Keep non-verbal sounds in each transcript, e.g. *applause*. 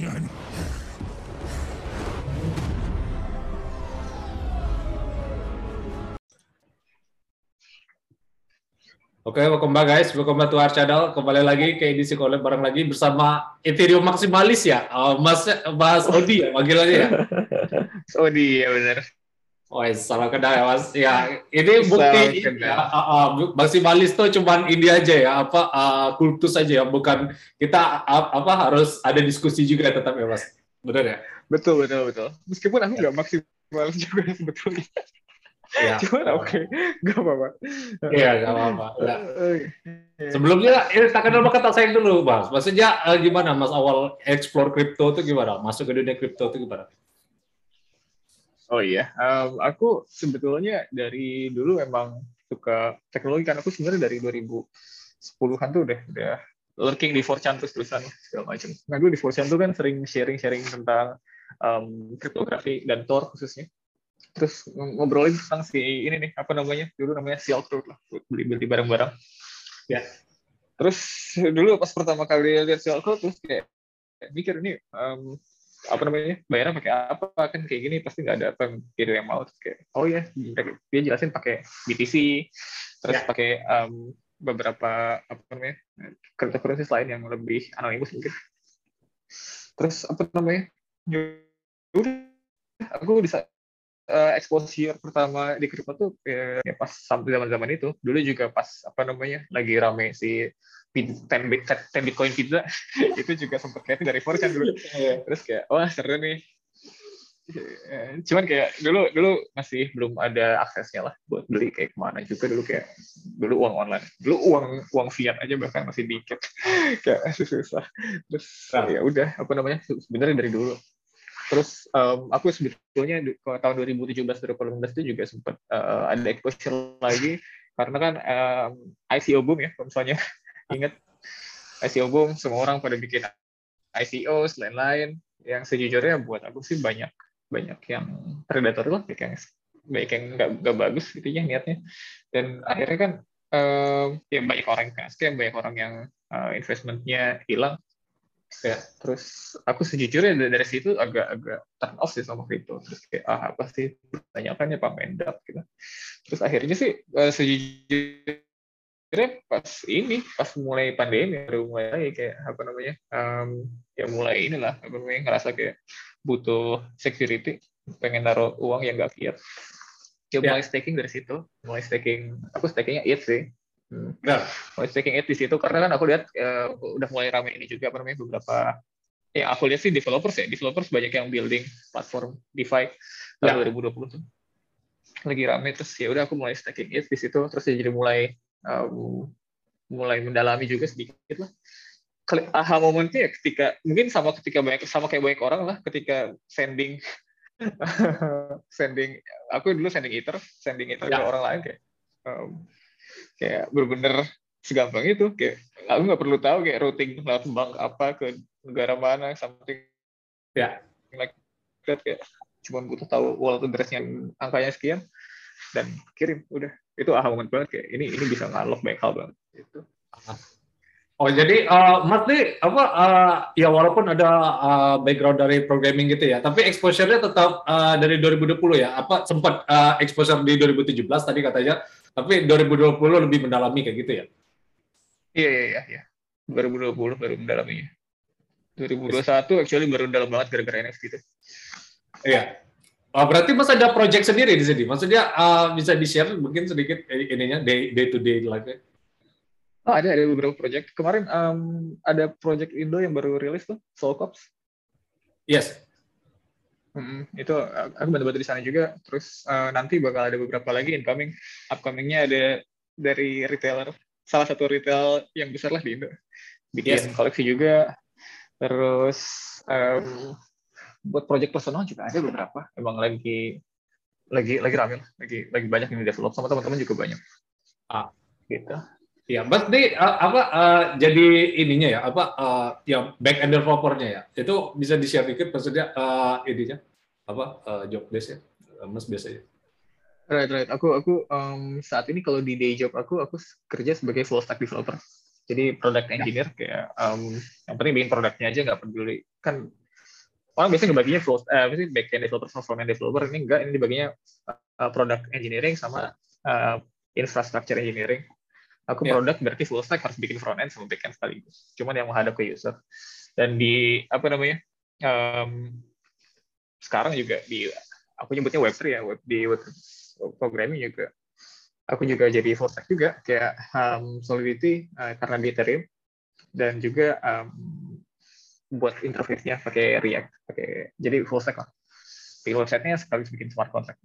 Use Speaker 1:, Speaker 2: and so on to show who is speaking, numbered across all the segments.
Speaker 1: Oke, okay, welcome back guys. Welcome back to our channel. Kembali lagi ke edisi collab bareng lagi bersama Ethereum Maximalis ya. Uh, Mas Mas Odi ya panggilannya ya. *laughs*
Speaker 2: Odi ya benar.
Speaker 1: Oh, salah kenal ya Mas. Ya, ini bukti ya, uh, uh, Maximalis tuh cuman ini aja ya, apa uh, kultus aja ya, bukan kita uh, apa harus ada diskusi juga tetap ya Mas. Benar ya?
Speaker 2: Betul, betul, betul. Meskipun aku nggak maksimalis juga *laughs* sebetulnya. Ya. Cuman oke, okay. gak apa-apa.
Speaker 1: Iya, gak apa-apa. Ya. Sebelumnya, ini tak kenal maka tak sayang dulu, Mas. Maksudnya gimana, Mas, awal explore crypto itu gimana? Masuk ke dunia crypto itu gimana?
Speaker 2: Oh iya, um, aku sebetulnya dari dulu memang suka teknologi, kan aku sebenarnya dari 2010-an tuh udah, udah lurking di 4chan terus terusan segala macam. Nah dulu di 4chan tuh kan sering sharing-sharing tentang um, kriptografi dan Tor khususnya. Terus ngobrolin tentang si ini nih apa namanya dulu namanya Silk Road lah beli beli barang-barang. Ya. Terus dulu pas pertama kali lihat Silk Road terus kayak mikir ini um, apa namanya bayarnya pakai apa kan kayak gini pasti nggak ada apa yang yang mau terus kayak oh ya dia jelasin pakai BTC terus ya. pakai um, beberapa apa namanya cryptocurrency lain yang lebih anonimus mungkin terus apa namanya udah aku bisa uh, exposure pertama di crypto tuh ya, ya pas sampai zaman-zaman itu. Dulu juga pas apa namanya lagi rame si 10, 10 Bitcoin pizza *laughs* itu juga sempat kayak dari kan dulu. Iya. Terus kayak wah seru nih. Cuman kayak dulu dulu masih belum ada aksesnya lah buat beli kayak ke mana juga dulu kayak dulu uang online dulu uang uang fiat aja bahkan masih dikit *laughs* kayak susah terus nah. ya udah apa namanya sebenarnya dari dulu Terus um, aku sebetulnya tahun 2017-2018 itu juga sempat uh, ada exposure lagi karena kan um, ICO boom ya, misalnya ingat ICO boom, semua orang pada bikin ICO, lain-lain. Yang sejujurnya buat aku sih banyak banyak yang predator lah, banyak yang baik yang nggak nggak bagus gitu ya niatnya. Dan akhirnya kan um, ya banyak orang yang kayak banyak orang yang uh, investmentnya hilang ya terus aku sejujurnya dari, situ agak-agak turn off sih sama crypto terus kayak ah apa sih tanyakan ya pak mendap gitu terus akhirnya sih uh, sejujurnya pas ini pas mulai pandemi baru mulai kayak apa namanya um, ya mulai inilah apa namanya ngerasa kayak butuh security pengen naruh uang yang gak fiat. Ya, ya. mulai staking dari situ. Mulai staking aku stakingnya it sih. Hmm. Nah, mulai staking it di situ karena kan aku lihat uh, udah mulai ramai ini juga apa namanya beberapa ya aku lihat sih developers ya developers banyak yang building platform DeFi tahun ya. 2020 tuh. Lagi rame terus ya udah aku mulai staking it di situ terus ya jadi mulai um, mulai mendalami juga sedikit lah. Aha momennya ya ketika mungkin sama ketika banyak sama kayak banyak orang lah ketika sending. *laughs* Sending aku dulu sending ether sending ether ya. ke orang lain kayak um, kayak bener-bener segampang itu kayak aku nggak perlu tahu kayak routing lewat bank apa ke negara mana something ya. like that kayak cuma butuh tahu wallet addressnya angkanya sekian dan kirim udah itu ah moment banget kayak ini ini bisa ngalok banyak hal banget itu
Speaker 1: Oh jadi uh, Mas nih apa uh, ya walaupun ada uh, background dari programming gitu ya, tapi exposure-nya tetap uh, dari 2020 ya. Apa sempat uh, exposure di 2017 tadi katanya tapi 2020 lebih mendalami kayak gitu ya?
Speaker 2: Iya, iya, iya. iya. 2020 baru mendalaminya. 2021 actually baru dalam banget gara-gara NFT itu.
Speaker 1: Iya. Oh, berarti Mas ada project sendiri di sini. Maksudnya uh, bisa di-share mungkin sedikit ininya day, day to day life -nya.
Speaker 2: Oh, ada ada beberapa project. Kemarin um, ada project Indo yang baru rilis tuh, Soul Cops.
Speaker 1: Yes.
Speaker 2: Hmm, itu aku bantu-bantu di sana juga. Terus uh, nanti bakal ada beberapa lagi incoming. Upcomingnya ada dari retailer, salah satu retail yang besar lah di Indo. Bikin yes. koleksi juga. Terus um, buat project personal juga ada beberapa. Emang lagi lagi lagi ramai, lagi lagi banyak yang develop sama teman-teman juga banyak.
Speaker 1: Ah, gitu. Ya, Mas di uh, apa uh, jadi ininya ya apa uh, ya back end developernya ya itu bisa di share dikit maksudnya uh, ininya apa uh, job desk ya Mas biasanya.
Speaker 2: Right, right. Aku aku um, saat ini kalau di day job aku aku kerja sebagai full stack developer. Jadi product engineer ya. kayak um, yang penting bikin produknya aja nggak peduli kan orang biasanya ngebaginya full uh, back backend developer sama front end developer ini enggak ini dibaginya uh, product engineering sama uh, infrastructure engineering. Aku yeah. product berarti full stack harus bikin front end sama back end sekaligus. Cuman yang menghadap ke user. Dan di apa namanya um, sekarang juga di aku nyebutnya web3 ya web di web programming juga. Aku juga jadi full stack juga kayak um, Solidity uh, karena di Ethereum. Dan juga um, buat interface-nya pakai React pakai jadi full stack lah. Bikin website-nya sekaligus bikin smart contract.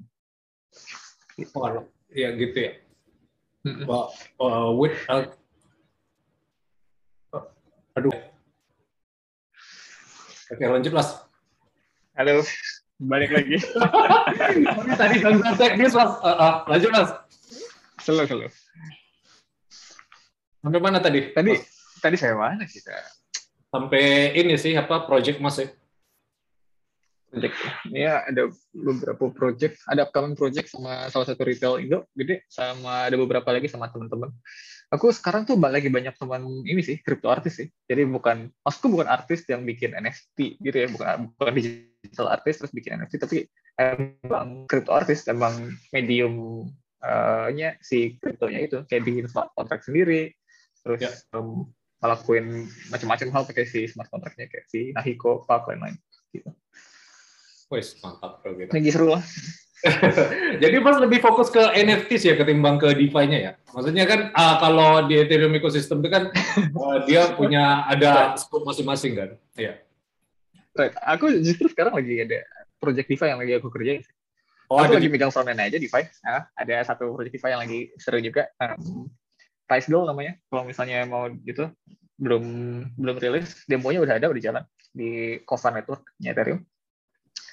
Speaker 1: Gitu. Oh, ya gitu ya? Well, uh, with, uh, aduh. Oke lanjut mas.
Speaker 2: Halo balik lagi. *laughs*
Speaker 1: Tadi gangguan teknis mas. Uh, uh, lanjut mas.
Speaker 2: Selalu selalu
Speaker 1: sampai mana tadi?
Speaker 2: Tadi mas? tadi saya mana sih
Speaker 1: sampai ini sih apa project mas ya?
Speaker 2: Project. Ya ada beberapa project ada upcoming project sama salah satu retail Indo gede sama ada beberapa lagi sama teman-teman. Aku sekarang tuh lagi banyak teman ini sih crypto artis sih. Jadi bukan maksudku bukan artis yang bikin NFT gitu ya bukan bukan digital artis terus bikin NFT tapi emang crypto artis emang medium uh, nya si kriptonya itu kayak bikin smart contract sendiri terus ya. um, ngelakuin macam-macam hal pakai si smart contractnya kayak si Nahiko, Pak, lain-lain gitu.
Speaker 1: Wes mantap kalau gitu.
Speaker 2: Lagi seru lah. *laughs*
Speaker 1: Jadi pas lebih fokus ke NFT sih ya ketimbang ke DeFi-nya ya. Maksudnya kan uh, kalau di Ethereum ecosystem itu kan uh, *laughs* dia punya ada scope masing-masing kan. Iya.
Speaker 2: Right. Aku justru sekarang lagi ada project DeFi yang lagi aku kerjain. Oh, aku lagi megang frontend aja DeFi. Nah, ada satu project DeFi yang lagi seru juga. Um, Price Goal namanya. Kalau misalnya mau gitu, belum belum rilis, demonya udah ada, udah jalan di Kova Network-nya Ethereum.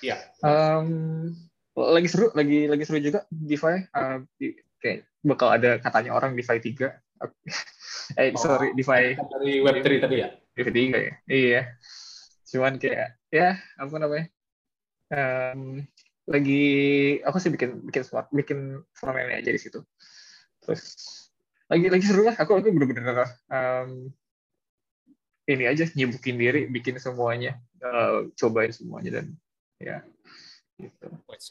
Speaker 1: Iya.
Speaker 2: Um, lagi seru, lagi lagi seru juga DeFi. Uh, di, kayak bakal ada katanya orang DeFi 3. *laughs* eh, oh, sorry, DeFi
Speaker 1: dari Web3 tadi ya?
Speaker 2: DeFi 3 ya. Iya. Cuman kayak ya, apa namanya? Um, lagi aku sih bikin bikin smart bikin front aja di situ. Terus lagi lagi seru lah aku aku bener-bener um, ini aja nyibukin diri bikin semuanya uh, cobain semuanya dan ya
Speaker 1: gitu.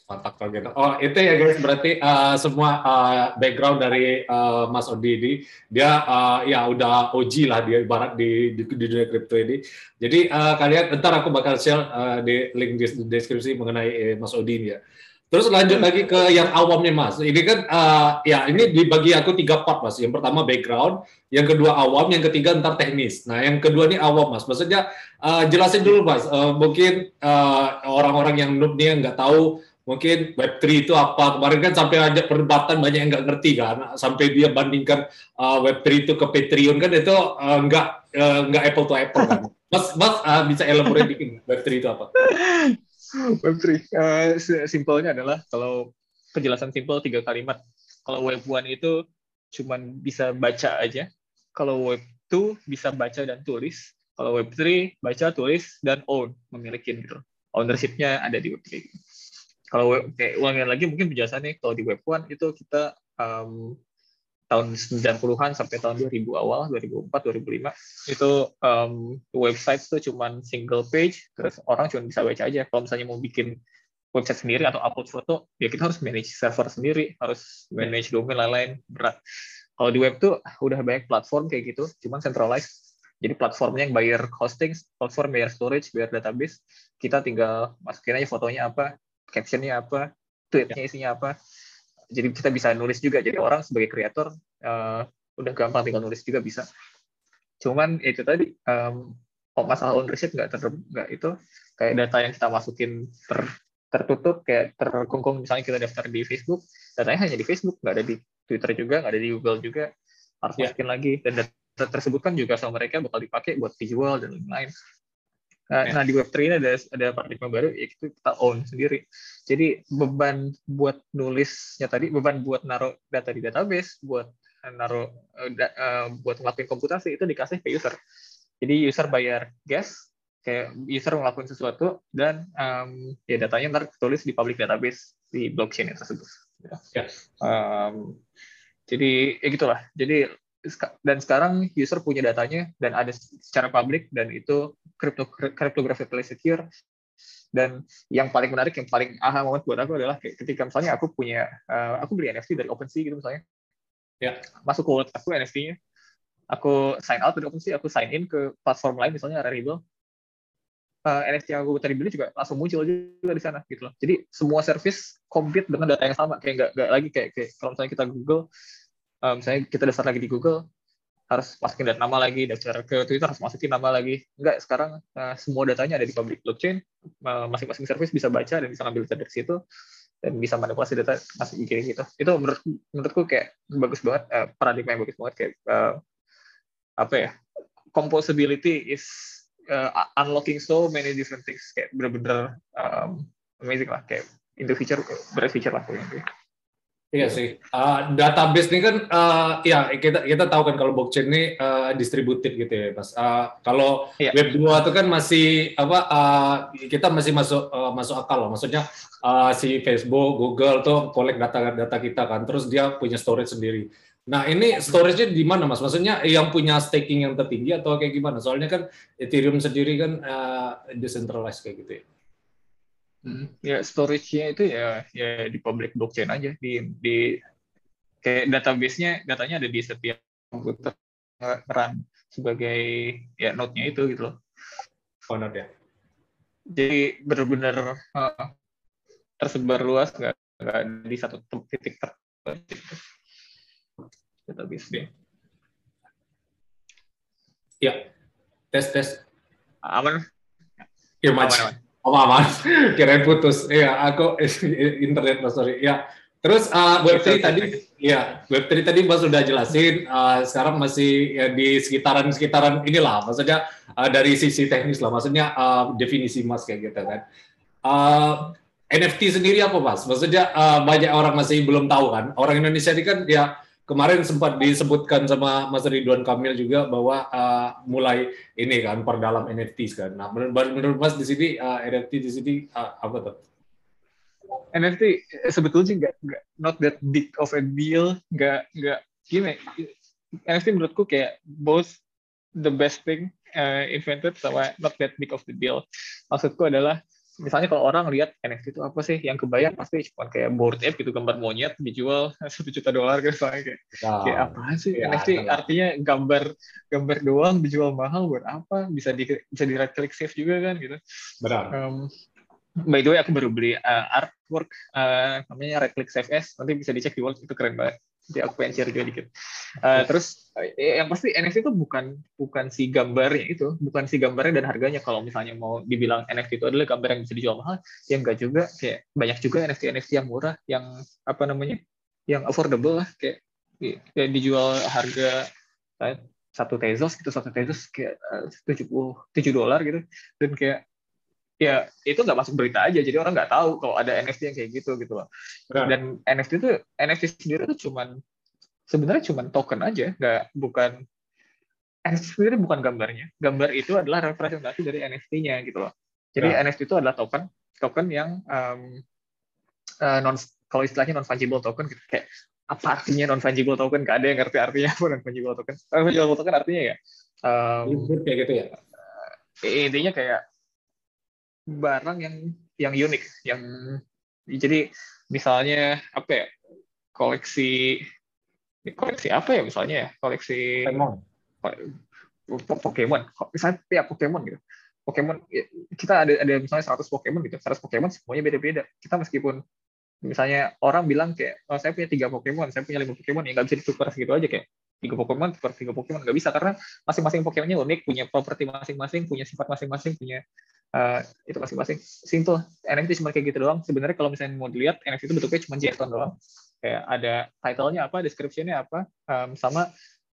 Speaker 1: Mantap gitu. Oh itu ya guys berarti uh, semua uh, background dari uh, Mas Odi dia uh, ya udah OG lah dia ibarat di, di, di dunia kripto ini. Jadi uh, kalian ntar aku bakal share uh, di link di deskripsi mengenai Mas Odi ini ya. Terus lanjut lagi ke yang awamnya Mas. Ini kan uh, ya ini dibagi aku tiga part Mas. Yang pertama background, yang kedua awam, yang ketiga ntar teknis. Nah yang kedua ini awam Mas. Maksudnya uh, jelasin dulu Mas. Uh, mungkin orang-orang uh, yang noob nih nggak tahu mungkin Web3 itu apa. Kemarin kan sampai ada perdebatan banyak yang nggak ngerti kan. Sampai dia bandingkan uh, Web3 itu ke Patreon kan itu uh, nggak uh, nggak apple to apple kan. *laughs* Mas, Mas uh, bisa elaborate dikit Web3 itu apa? *laughs* *laughs*
Speaker 2: Web3. Uh, eh, simpelnya adalah kalau penjelasan simpel tiga kalimat. Kalau Web 1 itu cuman bisa baca aja. Kalau Web 2 bisa baca dan tulis. Kalau Web 3 baca, tulis, dan own, memiliki gitu. Ownership-nya ada di Web 3. Kalau web, kayak ulangan lagi mungkin penjelasannya kalau di Web 1 itu kita um, tahun 90-an sampai tahun 2000 awal, 2004, 2005, itu um, website itu cuma single page, terus orang cuma bisa baca aja. Kalau misalnya mau bikin website sendiri atau upload foto, ya kita harus manage server sendiri, harus manage domain lain-lain, berat. Kalau di web tuh udah banyak platform kayak gitu, cuma centralized. Jadi platformnya yang bayar hosting, platform bayar storage, bayar database, kita tinggal masukin aja fotonya apa, captionnya apa, tweetnya isinya apa, jadi kita bisa nulis juga. Jadi orang sebagai kreator uh, udah gampang tinggal nulis juga bisa. Cuman itu tadi um, oh, masalah ownership nggak ter nggak itu kayak data yang kita masukin ter tertutup kayak terkungkung. Misalnya kita daftar di Facebook datanya hanya di Facebook nggak ada di Twitter juga nggak ada di Google juga. Harus yeah. masukin lagi. Dan data tersebut kan juga sama mereka bakal dipakai buat dijual dan lain-lain Nah, yeah. nah di Web3 ini ada ada paradigma baru yaitu kita own sendiri. Jadi beban buat nulisnya tadi, beban buat naruh data di database, buat naruh uh, buat ngelakuin komputasi itu dikasih ke user. Jadi user bayar gas, kayak user ngelakuin sesuatu dan um, ya datanya ntar tulis di public database di blockchain tersebut. Ya. Yeah. Um, jadi ya gitulah. Jadi dan sekarang user punya datanya dan ada secara publik dan itu crypto cryptographically secure. Dan yang paling menarik, yang paling aha moment buat aku adalah ketika misalnya aku punya, uh, aku beli NFT dari OpenSea gitu misalnya, ya. Masuk ke wallet aku NFT-nya, aku sign out dari OpenSea, aku sign in ke platform lain misalnya Rarible, uh, NFT yang aku tadi beli juga langsung muncul juga di sana gitu loh. Jadi semua service compete dengan data yang sama, kayak nggak nggak lagi kayak, kayak kalau misalnya kita Google, um, misalnya kita daftar lagi di Google, harus masukin data nama lagi, daftar ke Twitter harus masukin nama lagi. Enggak, sekarang uh, semua datanya ada di public blockchain, masing-masing service bisa baca dan bisa ngambil data dari situ dan bisa manipulasi data masih kayak gitu. Itu menurut menurutku kayak bagus banget, uh, paradigma yang bagus banget kayak uh, apa ya? Composability is uh, unlocking so many different things kayak bener-bener um, amazing lah kayak in the future berat future lah pokoknya.
Speaker 1: Iya sih. Uh, database ini kan, uh, ya kita kita tahu kan kalau blockchain ini uh, distributif gitu ya, Mas. Uh, kalau yeah. Web 2 itu kan masih apa? Uh, kita masih masuk uh, masuk akal loh. Maksudnya uh, si Facebook, Google tuh collect data-data kita kan, terus dia punya storage sendiri. Nah ini storage-nya di mana, Mas? Maksudnya yang punya staking yang tertinggi atau kayak gimana? Soalnya kan Ethereum sendiri kan uh, decentralized kayak gitu ya.
Speaker 2: Hmm, ya storage-nya itu ya ya di public blockchain aja di di kayak database-nya datanya ada di setiap komputer run sebagai ya node-nya itu gitu loh.
Speaker 1: Oh, node ya.
Speaker 2: Jadi benar-benar uh, tersebar luas nggak nggak di satu titik tertentu. Database
Speaker 1: dia. Ya, tes tes.
Speaker 2: Aman.
Speaker 1: Ya, aman, aman. Oh, aman. *laughs* Kirain putus. Iya, aku *laughs* internet mas sorry. Ya. Terus uh, Web3 tadi, ya Web3 tadi Mas sudah jelasin. Uh, sekarang masih ya, di sekitaran-sekitaran inilah, maksudnya uh, dari sisi teknis lah, maksudnya uh, definisi Mas kayak gitu kan. Uh, NFT sendiri apa Mas? Maksudnya uh, banyak orang masih belum tahu kan. Orang Indonesia ini kan ya kemarin sempat disebutkan sama Mas Ridwan Kamil juga bahwa uh, mulai ini kan perdalam NFT kan. Nah, menurut, menurut Mas di sini uh, NFT di sini uh, apa tuh?
Speaker 2: NFT sebetulnya nggak nggak not that big of a deal, nggak nggak gini. NFT menurutku kayak both the best thing uh, invented sama not that big of the deal. Maksudku adalah misalnya kalau orang lihat NFT itu apa sih yang kebayang pasti cuma kayak board ape gitu gambar monyet dijual *laughs* satu juta dolar gitu soalnya kayak, nah, kayak apa sih ya, NFT nah. artinya gambar gambar doang dijual mahal buat apa? Bisa di bisa di right click save juga kan gitu.
Speaker 1: Benar. Um,
Speaker 2: by the way aku baru beli uh, artwork uh, namanya right click save s nanti bisa dicek di wall itu keren banget jadi aku pengen share juga dikit. Uh, terus eh, yang pasti NFT itu bukan bukan si gambarnya itu, bukan si gambarnya dan harganya. Kalau misalnya mau dibilang NFT itu adalah gambar yang bisa dijual mahal, ya enggak juga. Kayak banyak juga NFT NFT yang murah, yang apa namanya, yang affordable lah. Kayak ya, dijual harga satu tezos gitu satu tezos kayak eh, tujuh dolar gitu dan kayak ya itu nggak masuk berita aja. Jadi orang nggak tahu kalau ada NFT yang kayak gitu gitu loh. Nah. dan NFT itu NFT sendiri itu cuman sebenarnya cuman token aja. Nggak bukan NFT sendiri bukan gambarnya. Gambar itu adalah representasi dari NFT-nya gitu loh. Jadi nah. NFT itu adalah token token yang um, uh, non kalau istilahnya non fungible token gitu. Kayak apa artinya non fungible token? Gak ada yang ngerti artinya apa non fungible token. Non fungible token artinya ya
Speaker 1: um, kayak gitu ya?
Speaker 2: intinya kayak barang yang yang unik yang jadi misalnya apa ya koleksi koleksi apa ya misalnya ya koleksi
Speaker 1: Pokemon.
Speaker 2: Pokemon. Misalnya ya Pokemon gitu. Pokemon ya, kita ada ada misalnya 100 Pokemon gitu. 100 Pokemon semuanya beda-beda. Kita meskipun misalnya orang bilang kayak oh, saya punya tiga Pokemon saya punya lima Pokemon ya nggak bisa ditukar segitu aja kayak tiga Pokemon per tiga Pokemon. Nggak bisa karena masing-masing Pokemonnya unik punya properti masing-masing punya sifat masing-masing punya uh, itu masing-masing simple. NFT cuma kayak gitu doang. Sebenarnya kalau misalnya mau dilihat NFT itu bentuknya cuma JSON doang. Kayak ada title-nya apa description-nya apa um, sama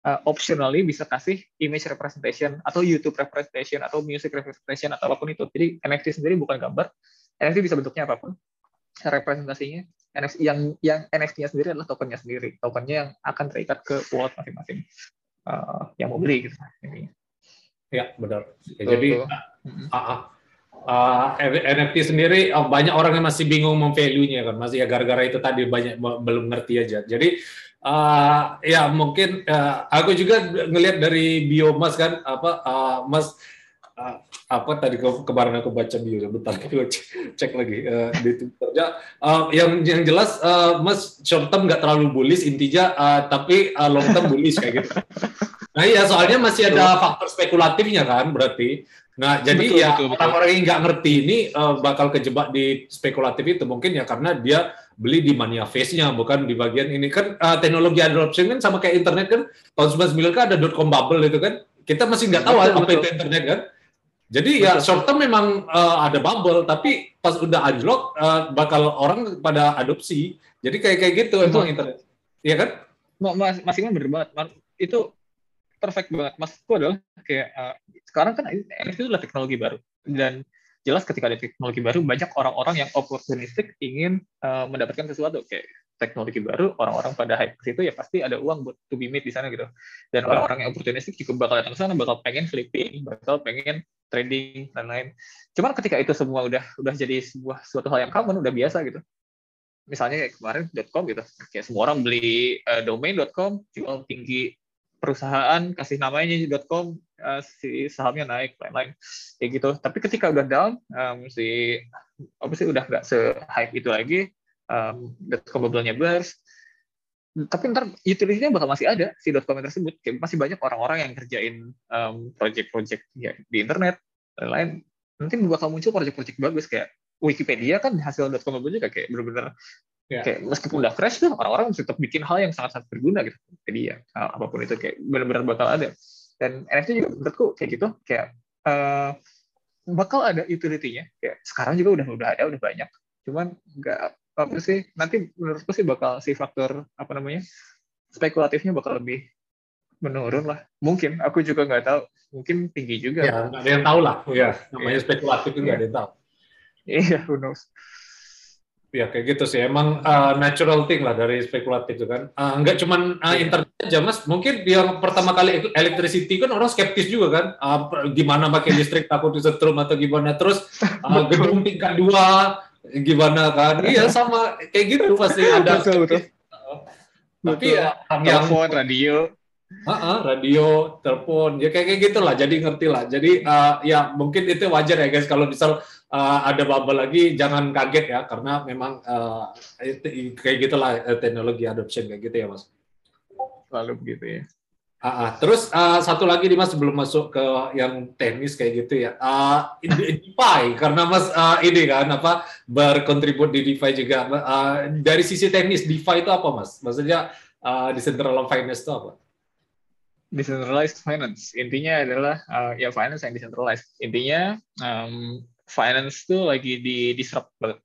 Speaker 2: uh, optionally bisa kasih image representation atau YouTube representation atau music representation atau apa pun itu. Jadi NFT sendiri bukan gambar. NFT bisa bentuknya apa pun. Representasinya NFT yang yang NFT-nya sendiri adalah tokennya sendiri. Tokennya yang akan terikat ke wallet masing-masing. Uh, yang mau beli gitu
Speaker 1: ya benar. Ya, jadi uh, uh, uh, eh, NFT sendiri uh, banyak orang yang masih bingung memvalue-nya kan masih ya gara-gara itu tadi banyak belum ngerti aja jadi uh, ya mungkin uh, aku juga ngelihat dari bio Mas kan apa uh, Mas uh, apa tadi ke kemarin aku baca bio bentar *laughs* gue cek, cek lagi uh, di Twitter ya uh, yang yang jelas uh, Mas short term nggak terlalu bullish intinya uh, tapi uh, long term bullish kayak gitu. Nah iya soalnya masih ada faktor spekulatifnya kan berarti. Nah jadi betul, ya orang-orang yang nggak ngerti ini uh, bakal kejebak di spekulatif itu mungkin ya karena dia beli di mania face-nya bukan di bagian ini. Kan uh, teknologi adoption kan sama kayak internet kan tahun 99 kan ada dot com bubble itu kan. Kita masih nggak tahu betul, apa betul. itu internet kan. Jadi ya short term memang uh, ada bubble tapi pas udah unlock uh, bakal orang pada adopsi. Jadi kayak kayak gitu betul. emang internet. Iya kan?
Speaker 2: Mas masih bener banget. Itu perfect banget. Maksudku adalah kayak uh, sekarang kan NFT itu adalah teknologi baru. Dan jelas ketika ada teknologi baru banyak orang-orang yang opportunistik ingin uh, mendapatkan sesuatu. Kayak teknologi baru orang-orang pada hype ke situ ya pasti ada uang buat to be made di sana gitu. Dan orang-orang yang opportunistik juga bakal datang ke sana bakal pengen flipping bakal pengen trading dan lain cuman ketika itu semua udah udah jadi sebuah suatu hal yang common udah biasa gitu. Misalnya kayak kemarin .com gitu. Kayak semua orang beli uh, domain.com jual tinggi perusahaan kasih namanya .com uh, si sahamnya naik lain-lain. Kayak gitu. Tapi ketika udah down um, si apa sih udah nggak se hype itu lagi um, .com bubble-nya burst. Tapi ntar utility-nya bakal masih ada si .com tersebut. Kayak masih banyak orang-orang yang kerjain um, project-project ya, di internet lain-lain. Nanti bakal muncul project-project bagus kayak Wikipedia kan hasil .com bubble juga kayak benar-benar Yeah. Kayak meskipun udah crash tuh orang-orang tetap bikin hal yang sangat-sangat berguna gitu. Jadi ya apa pun itu kayak benar-benar bakal ada. Dan NFT juga menurutku kayak gitu kayak uh, bakal ada utility-nya. Kayak sekarang juga udah udah ada udah banyak. Cuman nggak apa sih nanti menurutku sih bakal si faktor apa namanya spekulatifnya bakal lebih menurun lah. Mungkin aku juga nggak tahu. Mungkin tinggi juga.
Speaker 1: Ya, nggak ada yang tahu lah. Ya, namanya yeah. spekulatif itu nggak yeah. ada yang tahu.
Speaker 2: Iya, who knows.
Speaker 1: Ya kayak gitu sih. Emang uh, natural thing lah dari spekulatif itu kan. Uh, nggak cuma uh, internet aja mas. Mungkin yang pertama kali electricity kan orang skeptis juga kan. Uh, gimana pakai listrik takut disetrum atau gimana. Terus uh, *laughs* gedung tingkat dua gimana kan. Iya sama kayak gitu pasti ada. Betul, betul. Tapi ya
Speaker 2: yang telepon, radio.
Speaker 1: Uh, uh, radio, telepon, ya kayak kayak gitulah. Jadi ngerti lah. Jadi uh, ya mungkin itu wajar ya guys. Kalau misal uh, ada bubble lagi jangan kaget ya karena memang uh, kayak gitulah uh, teknologi adoption kayak gitu ya mas.
Speaker 2: Lalu begitu ya.
Speaker 1: Uh, uh. Terus uh, satu lagi nih mas sebelum masuk ke yang teknis kayak gitu ya, uh, DeFi karena mas uh, ini kan apa berkontribut di DeFi juga. Uh, dari sisi teknis DeFi itu apa mas? Maksudnya uh, decentralized finance itu apa?
Speaker 2: Decentralized finance intinya adalah uh, ya finance yang decentralized. Intinya um, finance tuh lagi di disrupt banget.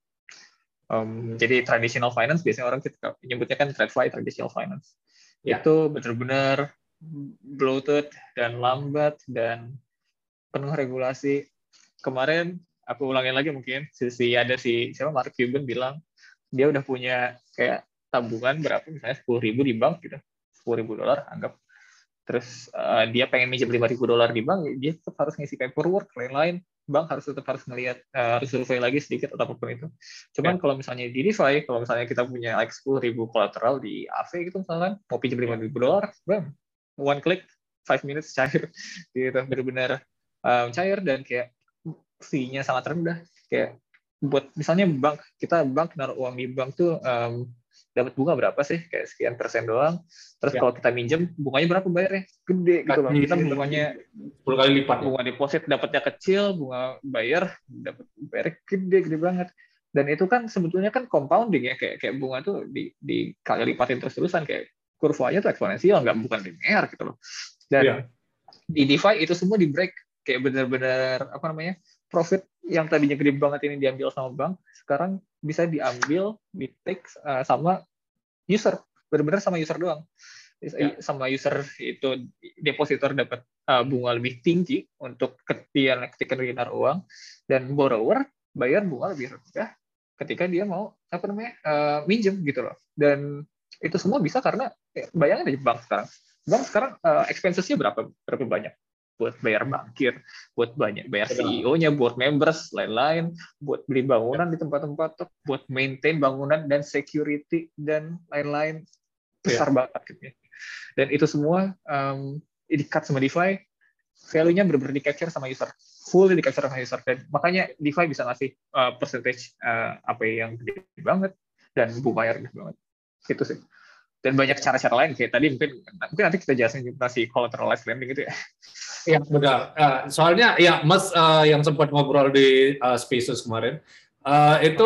Speaker 2: Um, jadi traditional finance biasanya orang kita nyebutnya kan TradFi traditional finance. Ya. Itu benar-benar bloated dan lambat dan penuh regulasi. Kemarin aku ulangin lagi mungkin si ada si siapa Mark Cuban bilang dia udah punya kayak tabungan berapa misalnya sepuluh ribu di bank gitu sepuluh ribu dolar anggap terus uh, dia pengen minjem lima ribu dolar di bank dia tetap harus ngisi paperwork lain-lain bank harus tetap harus melihat uh, eh, harus survei lagi sedikit atau apa pun itu. Cuman yeah. kalau misalnya di DeFi, kalau misalnya kita punya like sepuluh ribu kolateral di AV gitu misalnya, mau pinjam lima ribu dolar, bam, one click, five minutes cair, *laughs* gitu benar-benar um, cair dan kayak fee-nya sangat rendah. Kayak buat misalnya bank, kita bank naruh uang di bank tuh um, dapat bunga berapa sih? Kayak sekian persen doang. Terus ya. kalau kita minjem bunganya berapa bayarnya? Gede gitu loh. kita bunganya
Speaker 1: 10 kali lipat.
Speaker 2: bunga deposit dapatnya kecil bunga bayar dapat bayar gede gede banget. Dan itu kan sebetulnya kan compounding ya. Kayak kayak bunga tuh di di kali lipatin terus terusan kayak kurvanya tuh eksponensial nggak bukan linear gitu loh. Dan ya. di DeFi itu semua di break. Kayak benar-benar apa namanya profit yang tadinya gede banget ini diambil sama bank sekarang bisa diambil di take uh, sama user. Benar-benar sama user doang. Ya. sama user itu depositor dapat uh, bunga lebih tinggi untuk ketika ketika naruh uang. Dan borrower bayar bunga lebih rendah ketika dia mau apa namanya uh, minjem gitu loh. Dan itu semua bisa karena ya, bayangin aja bank sekarang. Bank sekarang uh, expensesnya berapa berapa banyak buat bayar bankir, buat banyak bayar CEO-nya, buat members, lain-lain, buat beli bangunan di tempat-tempat, buat maintain bangunan dan security dan lain-lain besar yeah. banget gitu. Dan itu semua um, di cut sama DeFi value-nya benar-benar di capture sama user, fully di capture sama user dan makanya DeFi bisa ngasih uh, percentage uh, apa yang gede banget dan bumayar gede banget. Itu sih. Dan banyak cara-cara lain kayak tadi mungkin mungkin nanti kita jelasin masih collateralized lending gitu ya.
Speaker 1: Iya benar. Uh, soalnya ya Mas uh, yang sempat ngobrol di uh, Spaces kemarin, Uh, itu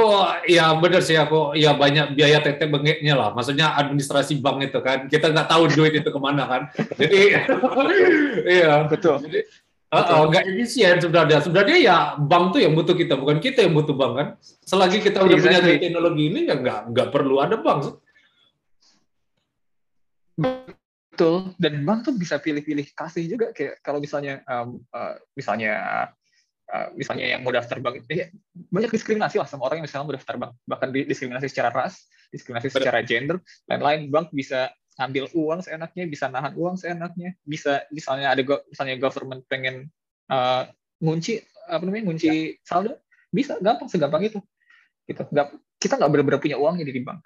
Speaker 1: ya benar sih aku ya banyak biaya tete bengeknya lah. Maksudnya administrasi bank itu kan kita nggak tahu duit itu ke mana kan. Jadi *laughs* iya.
Speaker 2: Betul.
Speaker 1: Jadi uh, nggak efisien sebenarnya. Sebenarnya ya bank tuh yang butuh kita bukan kita yang butuh bank kan. Selagi kita udah exactly. punya teknologi ini ya nggak nggak perlu ada bank
Speaker 2: betul. Dan bank tuh bisa pilih-pilih kasih juga kayak kalau misalnya um, uh, misalnya Eh, misalnya yang mau daftar bank itu banyak diskriminasi lah sama orang yang misalnya mau daftar bank. Bahkan diskriminasi secara ras diskriminasi secara gender lain-lain. Bank bisa ambil uang seenaknya bisa nahan uang seenaknya. Bisa misalnya ada misalnya government pengen uh, ngunci apa namanya ngunci ya. saldo bisa. Gampang segampang itu. Gitu. Nggak kita nggak benar-benar punya uangnya di bank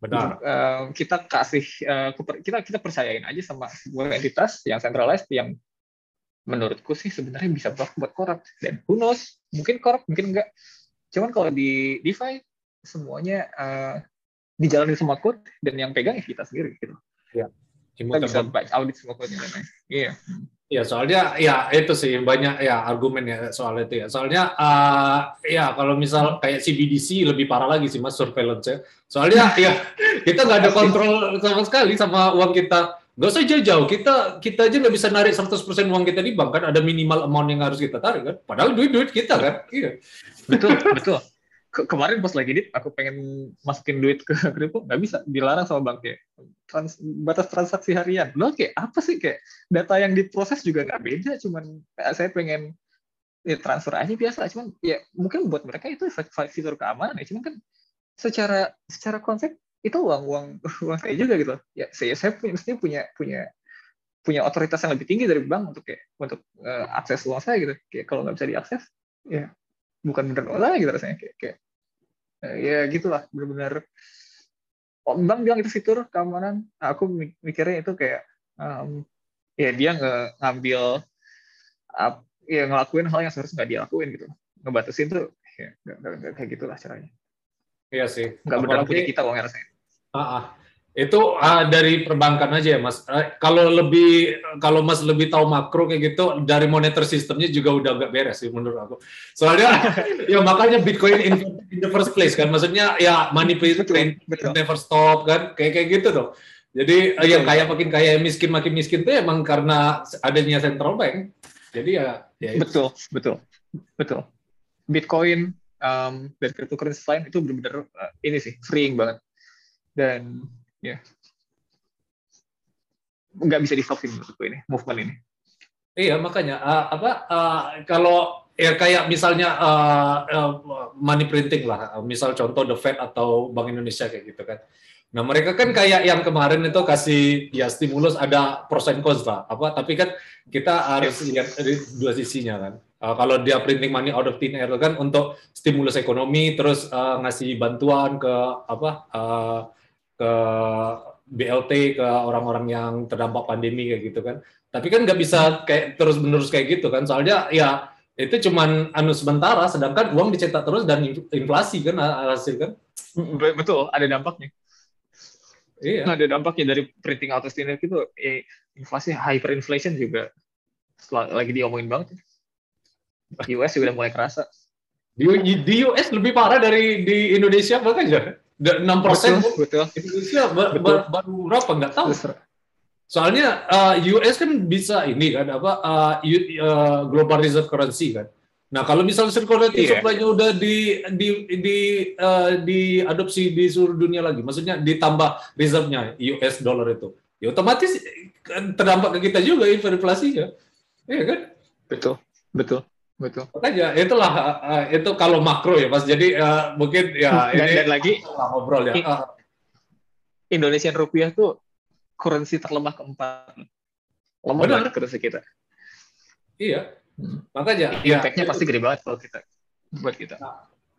Speaker 1: benar.
Speaker 2: Uh, kita kasih uh, kita kita percayain aja sama sebuah entitas yang centralized yang menurutku sih sebenarnya bisa buat buat korup dan who knows mungkin korup mungkin enggak. Cuman kalau di DeFi semuanya uh, dijalani semua code dan yang pegang ya kita sendiri gitu.
Speaker 1: Ya
Speaker 2: kita bisa baca audit semua code dan lain iya
Speaker 1: Ya soalnya ya itu sih banyak ya argumen ya soal itu ya. Soalnya uh, ya kalau misal kayak CBDC lebih parah lagi sih mas surveillance ya. Soalnya *laughs* ya kita nggak ada kontrol sama sekali sama uang kita Gak usah jauh-jauh, kita kita aja nggak bisa narik 100% uang kita di bank kan, ada minimal amount yang harus kita tarik kan. Padahal duit-duit kita kan. Iya.
Speaker 2: Betul, betul. Ke kemarin pas lagi dit, aku pengen masukin duit ke *laughs* kripto, nggak bisa, dilarang sama bank ya. Trans batas transaksi harian. Lo kayak apa sih kayak data yang diproses juga nggak beda, cuman saya pengen ya, transfer aja biasa, cuman ya mungkin buat mereka itu fitur keamanan ya, cuman kan secara secara konsep itu uang uang *laughs* uang saya juga gitu ya saya saya punya mestinya punya punya punya otoritas yang lebih tinggi dari bank untuk kayak untuk uh, akses uang saya gitu kayak kalau nggak bisa diakses ya bukan benar lah gitu rasanya kayak, kayak uh, ya gitulah benar-benar oh, bank bilang itu fitur keamanan nah, aku mikirnya itu kayak um, ya dia nggak ngambil ya ngelakuin hal yang seharusnya nggak dia lakuin gitu ngebatasin tuh ya nggak kayak gitulah caranya
Speaker 1: Iya sih.
Speaker 2: Nggak benar punya kita uangnya rasanya.
Speaker 1: Uh, uh. Itu uh, dari perbankan aja ya, Mas. Uh, kalau lebih kalau Mas lebih tahu makro kayak gitu dari monitor sistemnya juga udah agak beres sih menurut aku. Soalnya *laughs* ya makanya Bitcoin in, in the first place kan. Maksudnya ya money print never stop kan. Kayak kayak gitu tuh. Jadi betul, yang kaya makin kaya, miskin makin miskin tuh emang karena adanya central bank. Jadi ya, ya
Speaker 2: betul, itu. betul, betul. Bitcoin um, dan cryptocurrency lain itu benar-benar uh, ini sih freeing banget dan ya yeah, nggak bisa di stop menurutku ini movement ini.
Speaker 1: Iya makanya uh, apa uh, kalau ya kayak misalnya uh, uh, money printing lah, misal contoh The Fed atau Bank Indonesia kayak gitu kan. Nah mereka kan kayak yang kemarin itu kasih ya stimulus ada persen cost lah, apa tapi kan kita harus lihat dari dua sisinya kan. Uh, kalau dia printing money out of thin air kan untuk stimulus ekonomi, terus uh, ngasih bantuan ke apa uh, ke BLT ke orang-orang yang terdampak pandemi kayak gitu kan. Tapi kan nggak bisa kayak terus menerus kayak gitu kan. Soalnya ya itu cuman anu sementara, sedangkan uang dicetak terus dan inflasi kan hasil kan.
Speaker 2: Betul, ada dampaknya. Iya. Ada dampaknya dari printing auto stimulus itu, eh, inflasi hyperinflation juga lagi diomongin banget. Di US juga udah mulai kerasa.
Speaker 1: Di, di US lebih parah dari di Indonesia bahkan ya enam persen
Speaker 2: betul,
Speaker 1: Indonesia betul. baru berapa? Nggak tahu. Soalnya uh, eh, US kan bisa ini kan apa uh, uh, global reserve currency kan. Nah kalau misalnya circulating yeah. supply-nya udah di di di uh, diadopsi di seluruh dunia lagi maksudnya ditambah reserve-nya US dollar itu ya otomatis terdampak ke kita juga inflasinya. Iya kan?
Speaker 2: Betul betul betul.
Speaker 1: Makanya itulah uh, itu kalau makro ya mas. Jadi uh, mungkin ya
Speaker 2: dan, ini dan lagi
Speaker 1: ngobrol ya. Uh,
Speaker 2: Indonesian rupiah tuh currency terlemah keempat. Lemah banget currency kita.
Speaker 1: Iya. Hmm. makanya ya.
Speaker 2: Impactnya pasti gede banget kalau kita buat kita. Uh,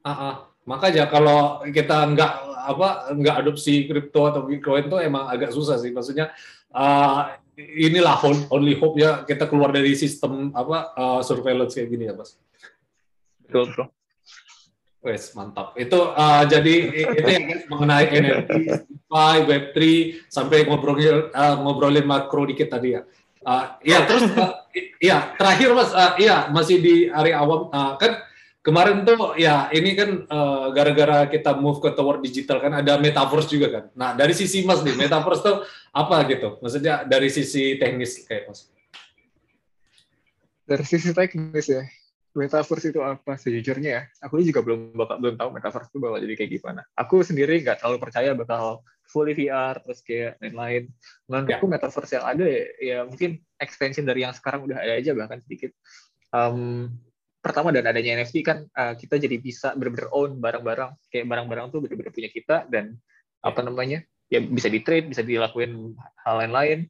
Speaker 1: uh, uh. makanya kalau kita nggak apa nggak adopsi kripto atau bitcoin tuh emang agak susah sih. Maksudnya uh, inilah only hope ya kita keluar dari sistem apa uh, surveillance kayak gini ya mas.
Speaker 2: Betul bro.
Speaker 1: Wes mantap. Itu uh, jadi itu yang mengenai NFT, Web3 sampai ngobrolin uh, ngobrolin makro dikit tadi ya. Uh, ya terus uh, ya terakhir mas, uh, ya masih di area awam uh, kan kemarin tuh ya ini kan uh, gara-gara kita move ke tower digital kan ada metaverse juga kan. Nah dari sisi mas nih metaverse tuh apa gitu? Maksudnya dari sisi teknis kayak mas?
Speaker 2: Dari sisi teknis ya, metaverse itu apa sejujurnya ya? Aku juga belum bakal belum tahu metaverse itu bakal jadi kayak gimana. Aku sendiri nggak terlalu percaya bakal fully VR terus kayak lain-lain. Menurutku ya. metaverse yang ada ya, ya mungkin extension dari yang sekarang udah ada aja bahkan sedikit. Um, pertama dan adanya NFT kan uh, kita jadi bisa benar-benar own barang-barang. Kayak barang-barang tuh benar-benar punya kita dan yeah. apa namanya ya bisa di trade bisa dilakuin hal lain-lain.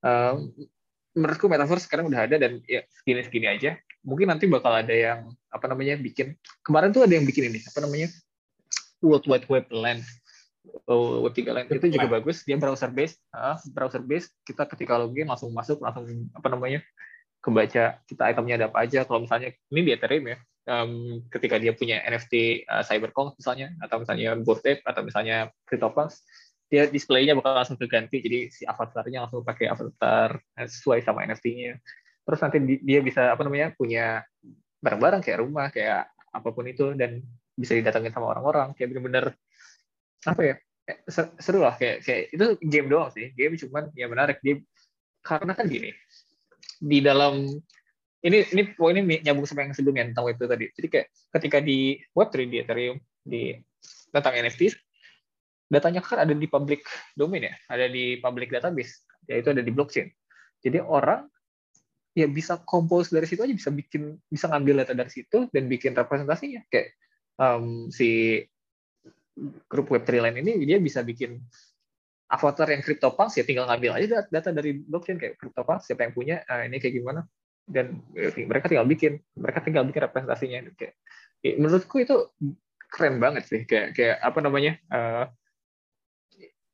Speaker 2: Uh, menurutku metaverse sekarang udah ada dan ya segini-segini aja. Mungkin nanti bakal ada yang apa namanya bikin. Kemarin tuh ada yang bikin ini apa namanya World Wide Web Land. Oh, Web 3 Land itu juga bagus. Dia browser based uh, browser based kita ketika login langsung masuk langsung apa namanya kebaca kita itemnya ada apa aja. Kalau misalnya ini di Ethereum ya, um, ketika dia punya NFT uh, Cybercoin misalnya, atau misalnya Bored Ape, atau misalnya CryptoPunks, dia displaynya bakal langsung terganti. Jadi si avatarnya langsung pakai avatar sesuai sama NFT-nya. Terus nanti dia bisa apa namanya punya barang-barang kayak rumah, kayak apa pun itu dan bisa didatangin sama orang-orang. Kayak bener-bener apa ya? seru lah kayak kayak itu game doang sih game cuman ya menarik dia karena kan gini di dalam ini ini poin ini nyambung sama yang sebelumnya tentang web itu tadi. Jadi kayak ketika di Web3 di Ethereum di tentang NFT datanya kan ada di public domain ya, ada di public database, yaitu ada di blockchain. Jadi orang ya bisa compose dari situ aja bisa bikin bisa ngambil data dari situ dan bikin representasinya kayak um, si grup Web3 lain ini dia bisa bikin avatar yang CryptoPunks ya tinggal ngambil aja data dari blockchain kayak CryptoPunks siapa yang punya uh, ini kayak gimana. Dan ya, mereka tinggal bikin mereka tinggal bikin representasinya. Kayak ya, menurutku itu keren banget sih. Kayak kayak apa namanya uh,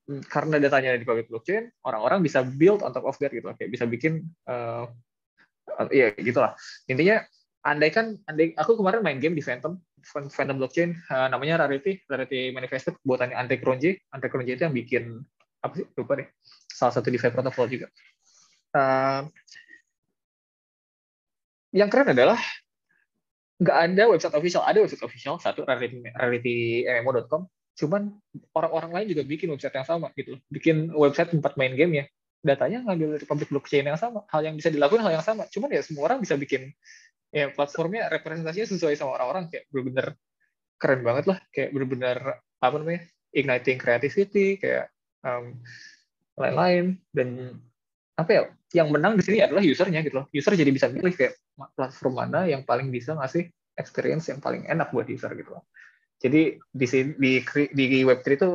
Speaker 2: karena datanya ada di public blockchain orang-orang bisa build on top of that gitu kayak bisa bikin uh, ya gitulah. Intinya andai kan andai aku kemarin main game di Phantom Phantom blockchain uh, namanya Rarity Rarity Manifested buatannya Ante Kronje Ante Kronje itu yang bikin apa sih? Lupa deh. Salah satu DeFi protocol juga. Uh, yang keren adalah nggak ada website official. Ada website official satu rarity rarityMMO.com cuman orang-orang lain juga bikin website yang sama gitu. Bikin website tempat main game ya datanya ngambil dari public blockchain yang sama. Hal yang bisa dilakukan hal yang sama. Cuman ya semua orang bisa bikin ya platformnya representasinya sesuai sama orang-orang. Kayak benar-benar keren banget lah. Kayak benar-benar apa namanya igniting creativity. Kayak um, lain-lain. Dan apa ya yang menang di sini adalah usernya gitu loh. User jadi bisa milih kayak platform mana yang paling bisa ngasih experience yang paling enak buat user gitu loh. Jadi di di di web3 itu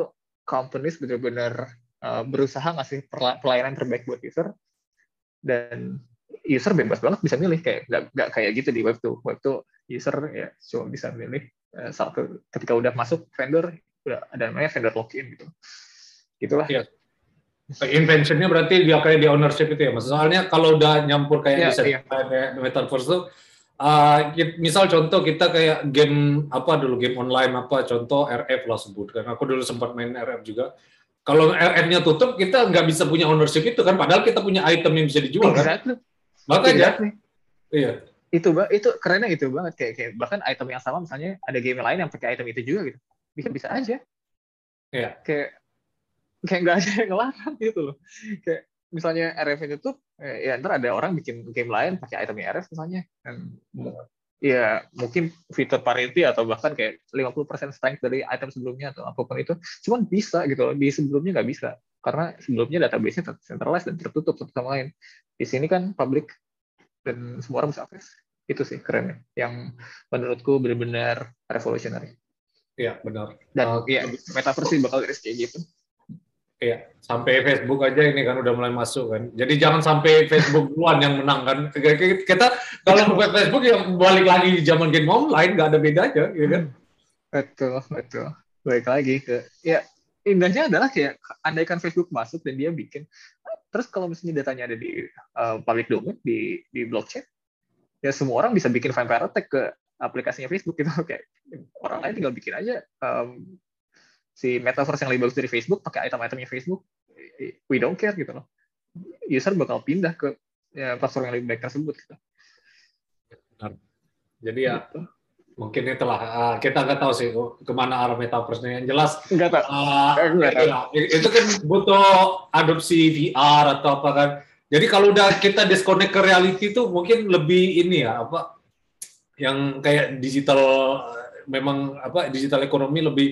Speaker 2: companies benar-benar uh, berusaha ngasih pelayanan terbaik buat user. Dan user bebas banget bisa milih kayak nggak kayak gitu di web tuh web tuh user ya cuma bisa milih uh, satu ketika udah masuk vendor udah ada namanya vendor login gitu Itulah. Ya.
Speaker 1: Inventionnya berarti dia kayak di ownership itu ya, mas. Soalnya kalau udah nyampur kayak ya, di metaverse tuh, uh, misal contoh kita kayak game apa dulu game online apa contoh RF lah sebut kan. Aku dulu sempat main RF juga. Kalau RF-nya tutup, kita nggak bisa punya ownership itu kan, padahal kita punya item yang bisa dijual exactly. kan. Makanya, exactly.
Speaker 2: iya. Itu itu kerennya itu banget kayak, kayak bahkan item yang sama misalnya ada game lain yang pakai item itu juga gitu. Bisa bisa aja. Iya. Kayak kayak nggak ada yang ngelarang gitu loh. Kayak misalnya RF itu tuh ya ntar ada orang bikin game lain pakai itemnya RF misalnya. Dan ya mungkin fitur parity atau bahkan kayak 50% strength dari item sebelumnya atau apa pun itu cuman bisa gitu loh. Di sebelumnya nggak bisa. Karena sebelumnya database-nya centralized dan tertutup satu sama lain. Di sini kan public dan semua orang bisa akses. Itu sih keren yang menurutku benar-benar revolutionary.
Speaker 1: Iya benar.
Speaker 2: Dan uh, ya metaverse bakal kayak gitu.
Speaker 1: Iya, sampai Facebook aja ini kan udah mulai masuk kan. Jadi jangan sampai Facebook duluan yang menang kan. Kita kalau buat Facebook ya balik lagi di zaman game online nggak ada bedanya, ya kan?
Speaker 2: Betul, betul. Balik lagi ke ya indahnya adalah kayak andaikan Facebook masuk dan dia bikin terus kalau misalnya datanya ada di uh, public domain di di blockchain ya semua orang bisa bikin vampire attack ke aplikasinya Facebook gitu *laughs* kayak orang lain tinggal bikin aja um, si metaverse yang lebih bagus dari Facebook pakai item-itemnya Facebook we don't care gitu loh user bakal pindah ke ya, platform yang lebih baik tersebut gitu.
Speaker 1: Jadi ya gitu mungkin itulah uh, kita nggak tahu sih ke mana arah metaverse-nya yang jelas
Speaker 2: nggak tahu. Uh,
Speaker 1: nggak tahu. Ya, itu kan butuh adopsi VR atau apa kan jadi kalau udah kita disconnect ke reality itu mungkin lebih ini ya apa yang kayak digital memang apa digital ekonomi lebih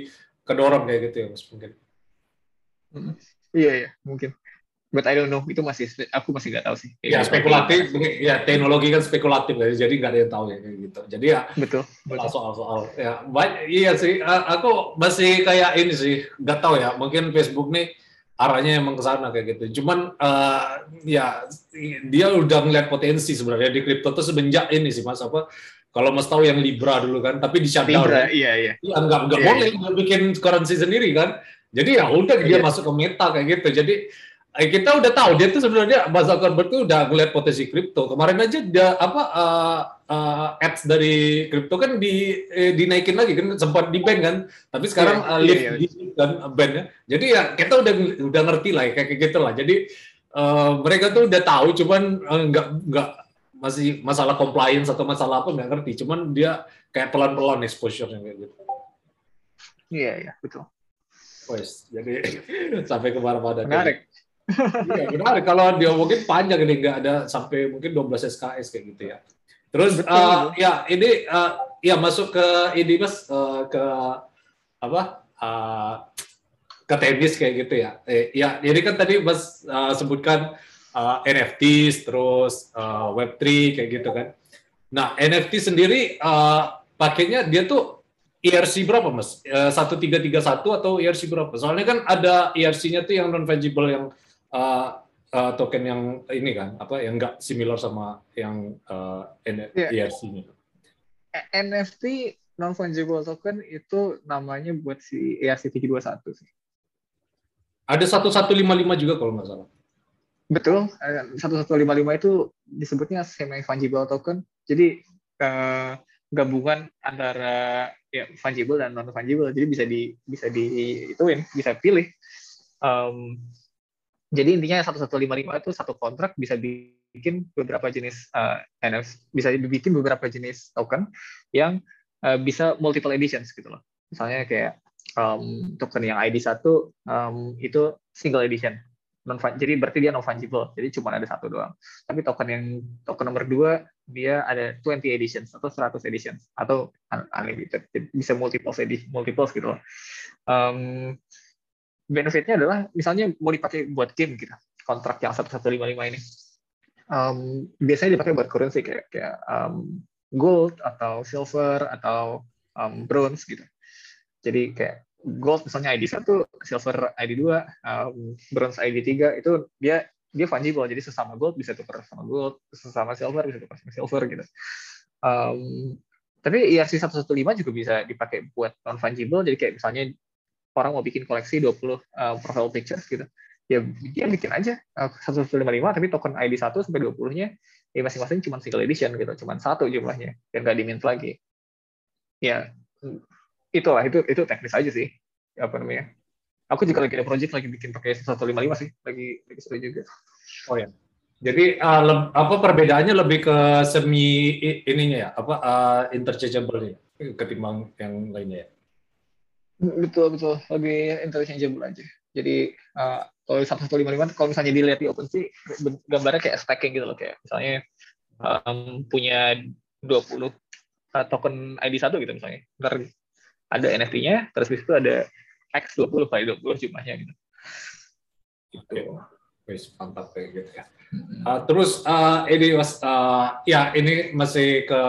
Speaker 1: kedorong kayak gitu ya mas mungkin.
Speaker 2: Iya iya mungkin. But I don't know itu masih aku masih nggak tahu sih.
Speaker 1: Ya spekulatif ya teknologi kan spekulatif ya jadi nggak ada yang tahu ya kayak gitu. Jadi ya
Speaker 2: betul, betul.
Speaker 1: soal soal ya banyak iya sih. Aku masih kayak ini sih nggak tahu ya. Mungkin Facebook nih arahnya emang ke sana kayak gitu. Cuman uh, ya dia udah ngeliat potensi sebenarnya di kripto tuh semenjak ini sih mas apa kalau mas tahu yang Libra dulu kan tapi di shutdown
Speaker 2: Libra, iya iya
Speaker 1: ya, nggak nggak iya, boleh iya. bikin currency sendiri kan jadi ya udah dia iya. masuk ke meta kayak gitu jadi Eh, kita udah tahu dia tuh sebenarnya Mark Zuckerberg tuh udah ngeliat potensi kripto. Kemarin aja dia apa uh, uh, ads dari kripto kan di eh, dinaikin lagi kan sempat di ban kan. Tapi sekarang yeah, uh, lift yeah, yeah. di kan ban ya. Jadi ya kita udah udah ngerti lah ya, kayak gitu lah. Jadi uh, mereka tuh udah tahu cuman uh, nggak nggak masih masalah compliance atau masalah apa nggak ngerti. Cuman dia kayak pelan-pelan exposure-nya kayak gitu.
Speaker 2: Iya, yeah, iya, yeah, betul.
Speaker 1: Wes, jadi *laughs* sampai ke mana-mana.
Speaker 2: Menarik *laughs*
Speaker 1: iya benar kalau dia mungkin panjang ini nggak ada sampai mungkin 12 SKS kayak gitu ya terus Betul, uh, ya ini uh, ya masuk ke ini mas uh, ke apa uh, ke tenis kayak gitu ya eh, ya ini kan tadi mas uh, sebutkan uh, NFTs terus uh, Web3 kayak gitu kan nah NFT sendiri uh, pakainya dia tuh ERC berapa mas? Satu tiga tiga satu atau ERC berapa? Soalnya kan ada ERC-nya tuh yang non fungible yang uh, uh, token yang ini kan apa yang enggak similar sama yang uh, yeah. ERC-nya.
Speaker 2: NFT non fungible token itu namanya buat si ERC321 sih.
Speaker 1: Ada 1155 juga kalau nggak salah.
Speaker 2: Betul, 1155 itu disebutnya semi fungible token. Jadi uh, gabungan antara ya fungible dan non fungible. Jadi bisa di bisa di ituin, bisa pilih. Um, jadi intinya 1155 itu satu kontrak bisa bikin beberapa jenis uh, eh, NFT, bisa dibikin beberapa jenis token yang uh, bisa multiple editions gitu loh. Misalnya kayak um, token yang ID satu um, itu single edition. Non jadi berarti dia non fungible. Jadi cuma ada satu doang. Tapi token yang token nomor dua dia ada 20 editions atau 100 editions atau unlimited. Bisa multiple edit multiples gitu. Um, benefitnya adalah misalnya mau dipakai buat game gitu kontrak yang 1155 ini um, biasanya dipakai buat currency kayak kayak um, gold atau silver atau um, bronze gitu jadi kayak gold misalnya ID 1 silver ID 2 um, bronze ID 3 itu dia dia fungible. Jadi sesama gold bisa tukar sama gold sesama silver bisa tukar sama silver gitu. Um, tapi ERC 115 juga bisa dipakai buat non fungible jadi kayak misalnya orang mau bikin koleksi 20 uh, eh, profile pictures gitu. Ya dia bikin aja uh, 155 tapi token ID 1 sampai 20-nya ya masing-masing cuma single edition gitu cuma satu jumlahnya dan nggak dimint lagi. Ya itulah itu itu teknis aja sih. Apa namanya? Aku juga lagi ada project lagi bikin pakai 155 sih. Lagi lagi seru juga.
Speaker 1: Oh ya jadi uh, apa perbedaannya lebih ke semi ininya ya? Apa uh, interchangeable ya ketimbang yang lainnya ya?
Speaker 2: Betul betul. Lebih interchangeable aja. Jadi uh, kalau satu satu lima lima kalau misalnya dilihat di OpenSea gambarnya kayak stacking gitu loh. Kayak misalnya um, punya 20 uh, token ID satu gitu misalnya. Ntar ada NFT-nya, terus di situ ada X 20 kali 20 jumlahnya gitu.
Speaker 1: Gitu. Wis mantap kayak gitu ya. Uh, terus uh, ini mas, uh, ya ini masih ke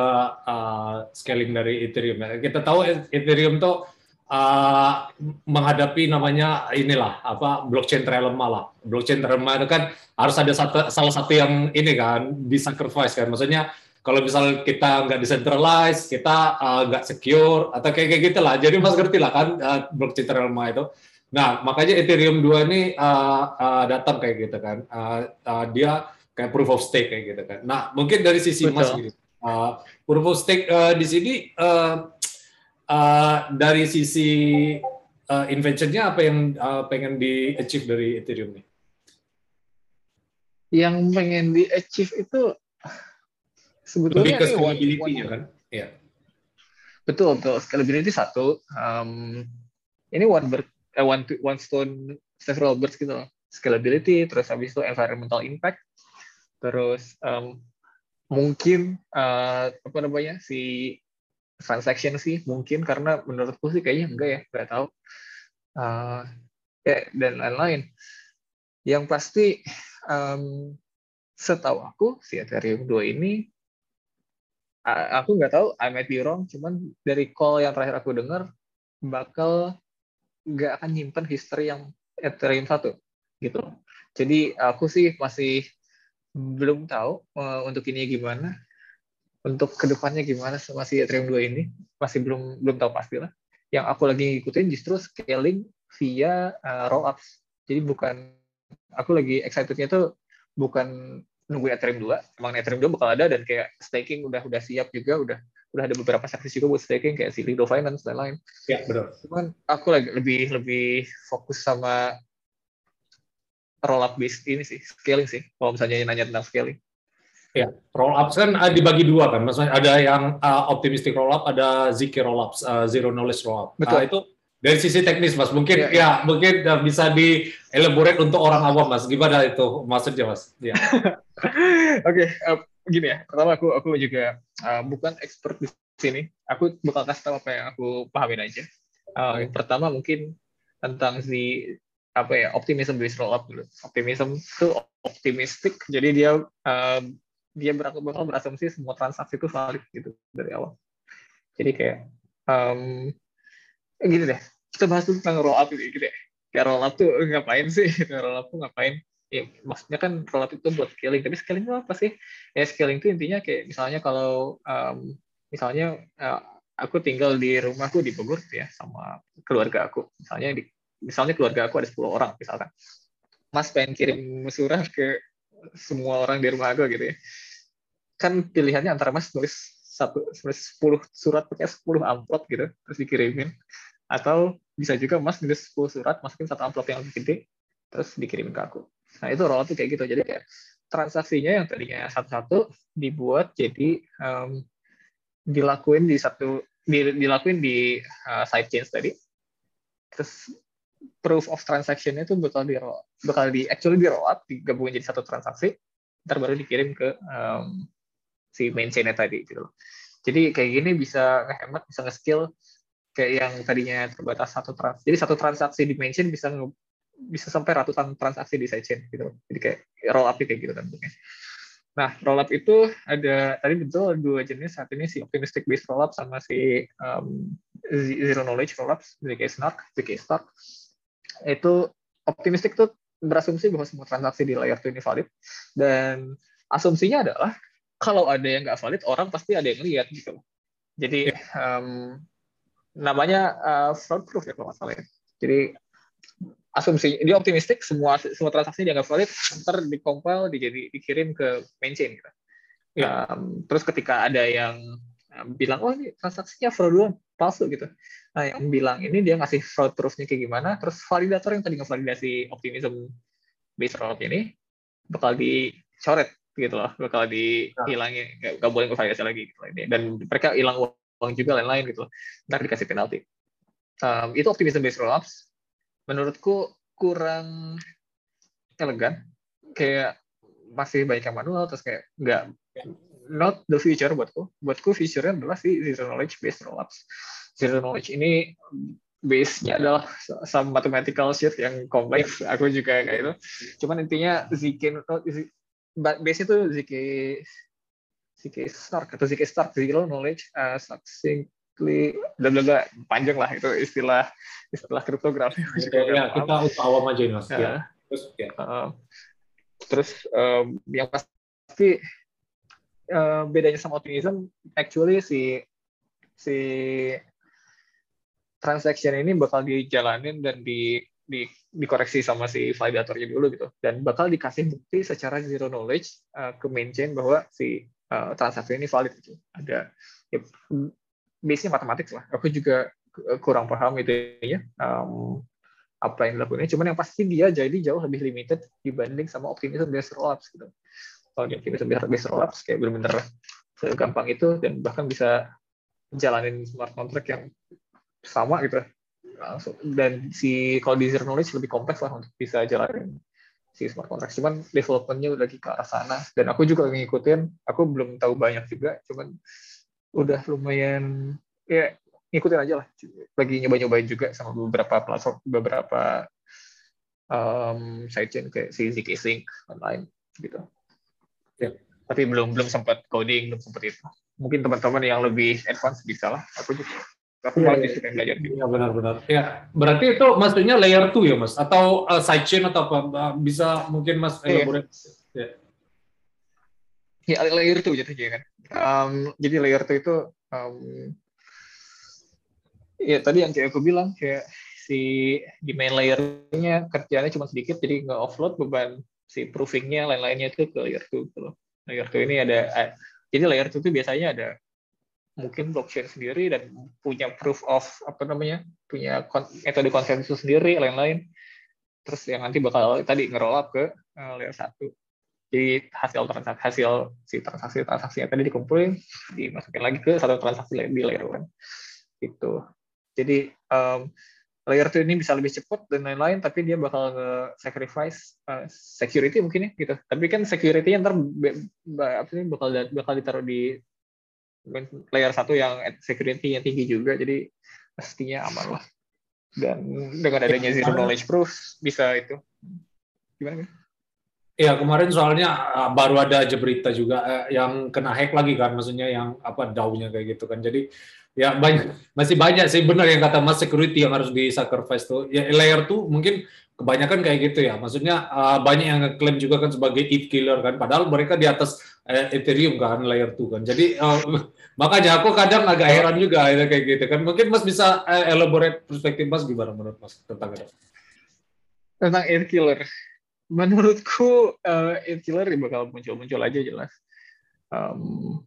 Speaker 1: uh, scaling dari Ethereum ya. Kita tahu Ethereum tuh uh, menghadapi namanya inilah apa blockchain terlemah lah. Blockchain terlemah itu kan harus ada satu, salah satu yang ini kan di sacrifice kan. Maksudnya kalau misal kita nggak decentralized, kita uh, nggak secure atau kayak kayak gitulah. Jadi mas ngerti lah kan uh, blockchain terlemah itu. Nah, makanya Ethereum 2 ini uh, uh, datang kayak gitu kan. Uh, uh, dia kayak proof of stake kayak gitu kan. Nah, mungkin dari sisi Betul. Mas gitu. Uh, proof of stake uh, di sini uh, uh, dari sisi uh, inventionnya apa yang uh, pengen di achieve dari Ethereum nih?
Speaker 2: Yang pengen di achieve itu sebetulnya
Speaker 1: lebih ke scalability-nya kan? Iya.
Speaker 2: Betul, betul. Scalability satu. Um, ini one bird, uh, one, one stone several birds gitu loh. Scalability, terus habis itu environmental impact, terus um, mungkin uh, apa namanya si transaction sih mungkin karena menurutku sih kayaknya enggak ya nggak tahu uh, ya dan lain-lain yang pasti um, setahu aku si Ethereum 2 ini aku nggak tahu I might be wrong cuman dari call yang terakhir aku dengar bakal nggak akan nyimpen history yang Ethereum 1 gitu jadi aku sih masih belum tahu uh, untuk ini gimana untuk ke depannya gimana sama si Ethereum 2 ini masih belum belum tahu pasti lah. Yang aku lagi ngikutin justru scaling via uh, rollups. Jadi bukan aku lagi excitednya itu bukan nunggu Ethereum 2, emang Ethereum 2 bakal ada dan kayak staking udah udah siap juga, udah udah ada beberapa service juga buat staking kayak si Lido Finance dan lain.
Speaker 1: Ya, betul.
Speaker 2: Cuman aku lagi lebih lebih fokus sama roll up based ini sih, scaling sih. Kalau misalnya nanya tentang scaling.
Speaker 1: Ya, roll ups kan dibagi dua kan, maksudnya ada yang uh, optimistic roll up, ada ziki roll ups, uh, zero knowledge roll up. Betul. Uh, itu dari sisi teknis mas, mungkin ya, ya mungkin uh, bisa di elaborate untuk orang awam mas, gimana itu maksudnya mas? Ya. *laughs*
Speaker 2: Oke, okay, uh, gini ya. Pertama aku aku juga uh, bukan expert di sini, aku bakal kasih tahu apa yang aku pahamin aja. Uh, okay. Pertama mungkin tentang si apa ya optimism based roll up dulu. Optimism itu optimistik, jadi dia uh, dia bakal berasumsi semua transaksi itu valid gitu dari awal. Jadi kayak um, gini deh, kita bahas tentang roll up gitu deh. Kayak roll up tuh ngapain sih? *laughs* roll up tuh ngapain? Ya, maksudnya kan roll up itu buat scaling, tapi scaling itu apa sih? Ya scaling itu intinya kayak misalnya kalau um, misalnya uh, aku tinggal di rumahku di Bogor ya sama keluarga aku. Misalnya di misalnya keluarga aku ada 10 orang misalkan. Mas pengen kirim surat ke semua orang di rumah aku gitu ya kan pilihannya antara mas nulis satu sepuluh surat pakai sepuluh amplop gitu terus dikirimin. Atau bisa juga mas nulis sepuluh surat masukin satu amplop yang lebih gede terus dikirimin ke aku. Nah itu roll tuh kayak gitu. Jadi kayak transaksinya yang tadinya satu-satu dibuat jadi um, dilakuin di satu di, dilakuin di uh, side chain tadi. Terus proof of transaction itu bakal di bakal di actually di roll up digabungin jadi satu transaksi ntar baru dikirim ke um, si main tadi gitu loh. Jadi kayak gini bisa ngehemat bisa nge-skill kayak yang tadinya terbatas satu trans jadi satu transaksi di main chain bisa bisa sampai ratusan transaksi di side chain gitu jadi kayak roll up kayak gitu bentuknya Nah, roll up itu ada tadi betul dua jenis. Satu ini si optimistic based roll up sama si um, zero knowledge roll up, ZK Snark, ZK Stark. Itu optimistik tuh berasumsi bahwa semua transaksi di layer itu ini valid. Dan asumsinya adalah kalau ada yang nggak valid orang pasti ada yang lihat gitu. Jadi um, namanya uh, fraud proof ya kalau nggak salah ya. Jadi asumsi dia optimistik semua semua transaksi dia nggak valid ntar dikompil dijadi dikirim ke main chain gitu. Ya. um, terus ketika ada yang bilang oh ini transaksinya fraudulent palsu gitu. Nah, yang bilang ini dia ngasih fraud proofnya kayak gimana, terus validator yang tadi ngevalidasi optimism based fraud ini bakal dicoret gitu loh, bakal dihilangin, nggak, boleh ngevalidasi lagi gitu Dan mereka hilang uang juga lain-lain gitu, ntar dikasih penalti. Um, itu optimism based rollups. Menurutku kurang elegan, kayak masih banyak yang manual, terus kayak nggak not the future buatku. Buatku future-nya adalah si zero knowledge based rollups zero knowledge ini base-nya adalah some mathematical shit yang kompleks. Aku juga kayak itu. Cuman intinya ZK base itu ZK ZK Stark atau ZK Stark zero knowledge uh, succinctly dan bla panjang lah itu istilah istilah kriptografi.
Speaker 1: Ya, ya kita awam aja mas. Ya. ya. Terus ya. Uh,
Speaker 2: terus um, yang pasti uh, bedanya sama optimism actually si si transaction ini bakal dijalanin dan di di, dikoreksi sama si validatornya dulu gitu dan bakal dikasih bukti secara zero knowledge uh, ke main chain bahwa si uh, transaksi ini valid gitu. Ada ya, base-nya matematik lah. Aku juga kurang paham itu ya um, apa yang dilakukan. Cuman yang pasti dia jadi jauh lebih limited dibanding sama optimism based rollups gitu. Kalau di optimism based rollups kayak benar-benar segampang itu dan bahkan bisa jalanin smart contract yang sama gitu langsung. Dan si kalau di zero knowledge lebih kompleks lah untuk bisa jalanin si smart contract. Cuman developmentnya udah ke arah sana. Dan aku juga ngikutin. Aku belum tahu banyak juga. Cuman udah lumayan ya ngikutin aja lah. Lagi nyoba-nyobain juga sama beberapa platform beberapa um, sidechain kayak si ZK Sync online gitu. Ya tapi belum belum sempat coding belum sempat itu. Mungkin teman-teman yang lebih advance bisa lah. Aku juga aku
Speaker 1: iya,
Speaker 2: malah justru pengen belajar gitu.
Speaker 1: Iya benar-benar. Ya, berarti itu maksudnya layer 2 ya mas? Atau uh, sidechain atau apa? Bisa mungkin mas
Speaker 2: Iya.
Speaker 1: elaborate? Ya.
Speaker 2: Ya, layer itu jatuhnya kan. Um, jadi layer itu itu um, ya tadi yang kayak aku bilang kayak si di main layernya kerjanya cuma sedikit jadi nggak offload beban si proofingnya lain-lainnya itu ke layer 2 gitu loh. Layer 2 ini ada eh, jadi layer 2 itu biasanya ada mungkin blockchain sendiri dan punya proof of apa namanya punya metode konsensus sendiri lain-lain. Terus yang nanti bakal tadi nge-roll up ke uh, layer 1 jadi hasil transaksi hasil si transaksi transaksinya tadi dikumpulin dimasukin lagi ke satu transaksi di layer 1 gitu. Jadi um, layer 2 ini bisa lebih cepat dan lain-lain tapi dia bakal nge-sacrifice uh, security mungkin ya gitu. Tapi kan security-nya ntar apa sih bakal bakal ditaruh di layer satu yang security-nya tinggi juga jadi pastinya aman lah dan dengan adanya zero knowledge proof bisa itu gimana?
Speaker 1: Iya kemarin soalnya uh, baru ada aja berita juga uh, yang kena hack lagi kan, maksudnya yang apa DAO-nya kayak gitu kan. Jadi ya banyak masih banyak sih benar yang kata Mas security yang harus di sacrifice tuh. Ya layer tuh mungkin kebanyakan kayak gitu ya. Maksudnya uh, banyak yang ngeklaim juga kan sebagai ETH killer kan, padahal mereka di atas uh, Ethereum kan layer 2 kan. Jadi uh, *laughs* makanya aku kadang agak heran juga ya, kayak gitu kan. Mungkin Mas bisa uh, elaborate perspektif Mas gimana menurut Mas tentang itu?
Speaker 2: tentang air killer menurutku uh, air killer ya bakal muncul-muncul aja jelas um,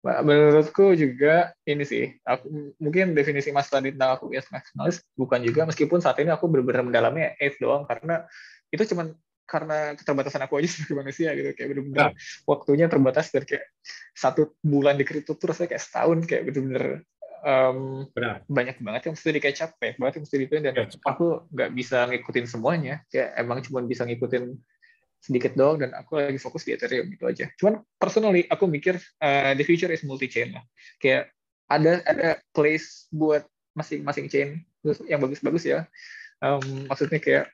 Speaker 2: menurutku juga ini sih aku mungkin definisi mas tadi tentang aku yes maximalis bukan juga meskipun saat ini aku benar-benar mendalami ETH doang karena itu cuman karena keterbatasan aku aja *laughs* sebagai manusia gitu kayak benar-benar waktunya terbatas dan kayak satu bulan di kripto tuh rasanya kayak setahun kayak benar-benar um,
Speaker 1: Benar.
Speaker 2: banyak banget yang mesti di catch up ya banget yang mesti dituin dan
Speaker 1: Ya, cepat.
Speaker 2: aku nggak bisa ngikutin semuanya kayak emang cuma bisa ngikutin sedikit doang dan aku lagi fokus di Ethereum gitu aja. Cuman personally aku mikir uh, the future is multi chain lah. Kayak ada ada place buat masing-masing chain yang bagus-bagus ya. Um, maksudnya kayak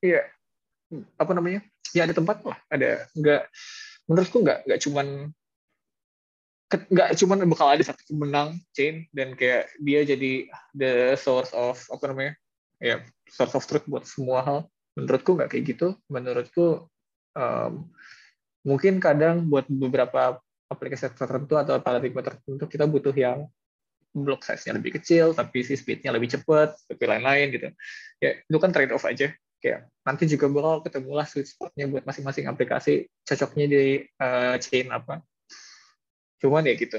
Speaker 2: iya apa namanya? Ya ada tempat lah, ada nggak menurutku nggak nggak cuman ke- nggak cuman bakal ada satu pemenang chain dan kayak dia jadi the source of apa namanya ya source of truth buat semua hal menurutku nggak kayak gitu. Menurutku um, mungkin kadang buat beberapa aplikasi tertentu atau paradigma tertentu kita butuh yang block size-nya lebih kecil tapi si speed-nya lebih cepat tapi lain-lain gitu. Ya itu kan trade off aja. Kayak nanti juga bakal ketemulah sweet spot-nya buat masing-masing aplikasi cocoknya di uh, chain apa. Cuman ya gitu.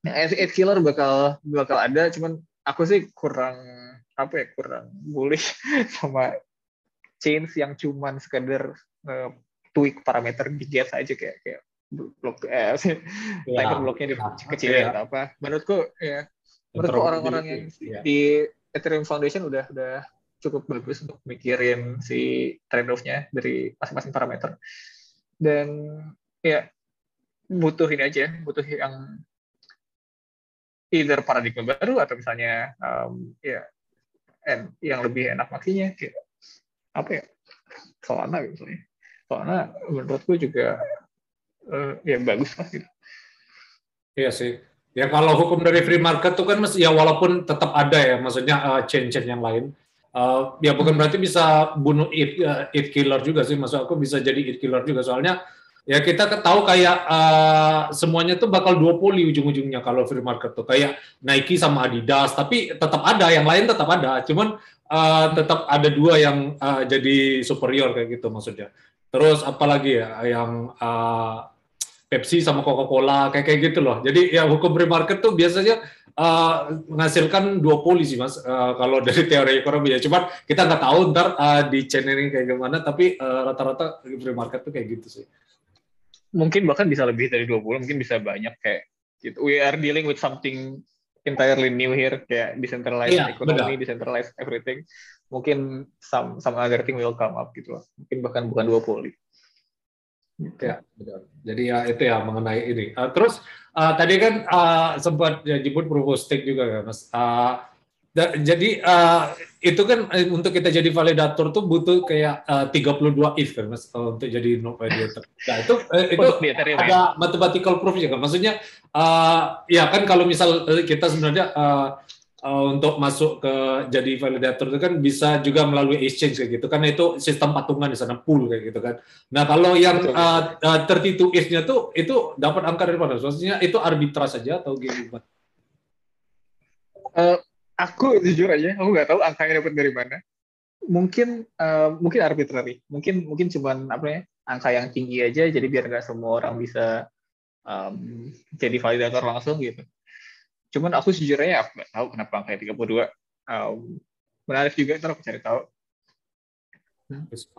Speaker 2: Nah, Edge killer bakal bakal ada cuman aku sih kurang apa ya kurang bullish *laughs* sama chains yang cuman sekedar uh, tweak parameter di get aja kayak kayak blok eh *laughs*
Speaker 1: Ya,
Speaker 2: timer bloknya
Speaker 1: ya,
Speaker 2: dikecilin
Speaker 1: ya.
Speaker 2: atau apa menurutku ya menurutku orang-orang yang
Speaker 1: ya.
Speaker 2: di Ethereum Foundation udah udah cukup bagus untuk mikirin si trade off-nya dari masing-masing parameter dan ya butuh ini aja butuh yang either paradigma baru atau misalnya um, ya en- yang lebih enak makinya kayak apa ya? Solana gitu misalnya Solana menurutku juga eh, ya bagus lah gitu.
Speaker 1: Iya sih. Ya kalau hukum dari free market tuh kan ya walaupun tetap ada ya, maksudnya uh, chain-chain yang lain. Uh, ya bukan berarti bisa bunuh it, uh, killer juga sih, maksud aku bisa jadi it killer juga. Soalnya ya kita tahu kayak uh, semuanya tuh bakal duopoli ujung-ujungnya kalau free market tuh. Kayak Nike sama Adidas, tapi tetap ada. Yang lain tetap ada, cuman uh, tetap ada dua yang uh, jadi superior kayak gitu maksudnya. Terus apalagi ya yang uh, Pepsi sama Coca-Cola kayak kayak gitu loh. Jadi ya hukum free market tuh biasanya uh, menghasilkan duopoli sih mas uh, kalau dari teori ekonomi ya. Cuma kita nggak tahu ntar uh, di channel ini kayak gimana. Tapi rata-rata uh, free market tuh kayak gitu sih.
Speaker 2: Mungkin bahkan bisa lebih dari 20, mungkin bisa banyak kayak gitu. We are dealing with something entirely new here kayak decentralized yeah, economy, benar. decentralized everything. Mungkin some some other thing will come up gitu loh. Mungkin bahkan bukan duopoli.
Speaker 1: Ya, betul. Jadi ya itu ya mengenai ini. Uh, terus uh, tadi kan uh, sempat ya, of stake juga kan, Mas. Uh, da, jadi uh, itu kan untuk kita jadi validator tuh butuh kayak uh, 32 if kan Mas uh, untuk jadi no validator. Nah, itu uh, itu ada ya? mathematical proof juga. Maksudnya uh, ya kan kalau misal kita sebenarnya uh, uh, untuk masuk ke jadi validator itu kan bisa juga melalui exchange kayak gitu kan itu sistem patungan di sana pool kayak gitu kan. Nah kalau yang uh, uh, 32 if-nya tuh itu dapat angka dari mana? Maksudnya itu arbitras saja atau gimana?
Speaker 2: Uh, aku jujur aja aku nggak tahu angkanya dapat dari mana. Mungkin uh, mungkin arbitrary, mungkin mungkin cuman apa ya angka yang tinggi aja jadi biar nggak semua orang bisa um, jadi validator langsung gitu Cuman aku sejujurnya aku nggak tahu kenapa angkanya 32. Um, menarik juga, ntar aku cari tahu.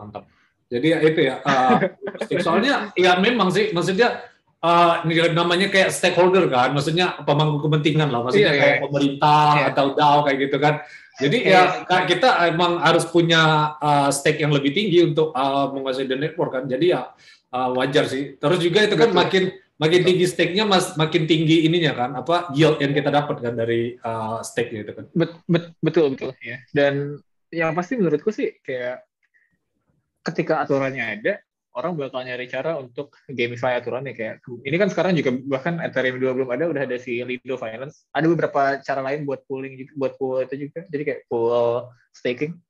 Speaker 1: Mantap. Jadi ya itu ya. Uh, *laughs* soalnya ya memang sih, maksudnya uh, namanya kayak stakeholder kan, maksudnya pemangku kepentingan lah, maksudnya iya, kayak iya. pemerintah iya. atau DAO kayak gitu kan. Jadi iya. ya kita emang harus punya uh, stake yang lebih tinggi untuk uh, menguasai the network kan. Jadi ya uh, wajar sih. Terus juga itu kan Betul. makin makin tinggi stake-nya mas makin tinggi ininya kan apa yield yang kita dapat kan dari uh, stake-nya itu kan
Speaker 2: bet, bet, betul betul ya dan yang pasti menurutku sih kayak ketika aturannya ada orang bakal nyari cara untuk gamify aturannya kayak ini kan sekarang juga bahkan Ethereum 2 belum ada udah ada si Lido Finance ada beberapa cara lain buat pooling juga buat pool itu juga. Jadi kayak pool staking.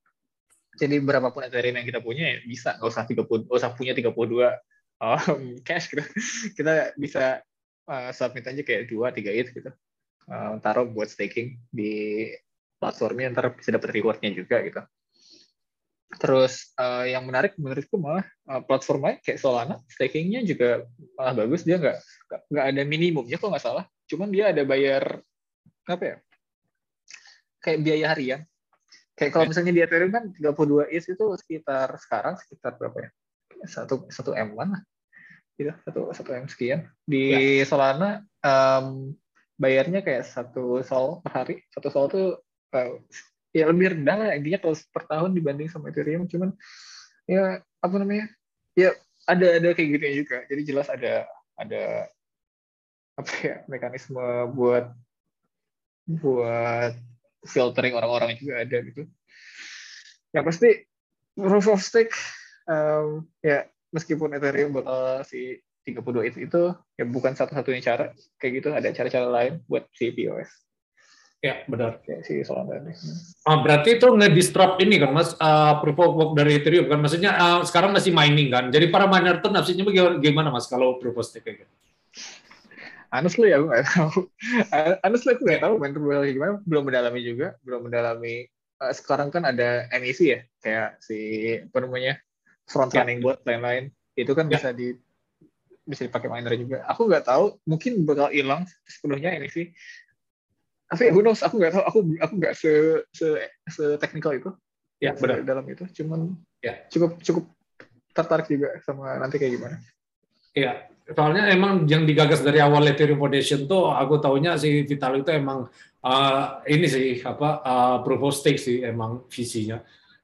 Speaker 2: Jadi berapapun Ethereum yang kita punya ya bisa. Nggak usah 30 nggak usah punya 32 um, *laughs* cash gitu. Kita bisa uh, submit aja kayak dua tiga it gitu. Uh, taruh buat staking di platformnya ntar bisa dapat rewardnya juga gitu terus uh, yang menarik menurutku malah uh, platformnya kayak Solana stakingnya juga malah bagus. Dia nggak nggak ada minimumnya kok nggak salah. Cuman dia ada bayar apa ya? Kayak biaya harian. Kayak kalau misalnya di Ethereum kan 32 is itu sekitar sekarang sekitar berapa ya? Satu satu m lah. Gitu satu satu m sekian. Di ya. Solana um, bayarnya kayak satu sol per hari. Satu sol tuh uh, ya lebih rendah lah intinya kalau per tahun dibanding sama Ethereum. Cuman ya apa namanya? Ya ada ada kayak gitu juga. Jadi jelas ada ada apa ya mekanisme buat buat filtering orang-orang juga ada gitu. Ya pasti proof of stake um, ya meskipun Ethereum bakal si 32 itu itu ya bukan satu-satunya cara kayak gitu. Ada cara-cara lain buat si POS.
Speaker 1: Ya benar.
Speaker 2: Kayak si Solana ini.
Speaker 1: Ah, berarti itu ngedisrupt ini kan mas uh, proof of work dari Ethereum kan maksudnya uh, sekarang masih mining kan. Jadi para miner tuh nafsinya gimana mas kalau proof of stake kayak gitu?
Speaker 2: Honestly aku nggak tahu. *laughs* Honestly aku nggak tahu main proof gimana. Belum mendalami juga. Belum mendalami. Uh, sekarang kan ada MEC ya kayak si apa namanya front running ya. buat lain-lain itu kan ya. bisa di bisa dipakai miner juga. Aku nggak tahu, mungkin bakal hilang sepenuhnya ini sih. Tapi who knows, aku nggak tahu, aku aku nggak se se se teknikal itu. Ya benar. dalam itu, cuman ya. cukup cukup tertarik juga sama nanti kayak gimana.
Speaker 1: Iya, soalnya emang yang digagas dari awal Ethereum Foundation tuh aku tahunya si Vital itu emang uh, ini sih apa uh, proof of stake sih emang visinya.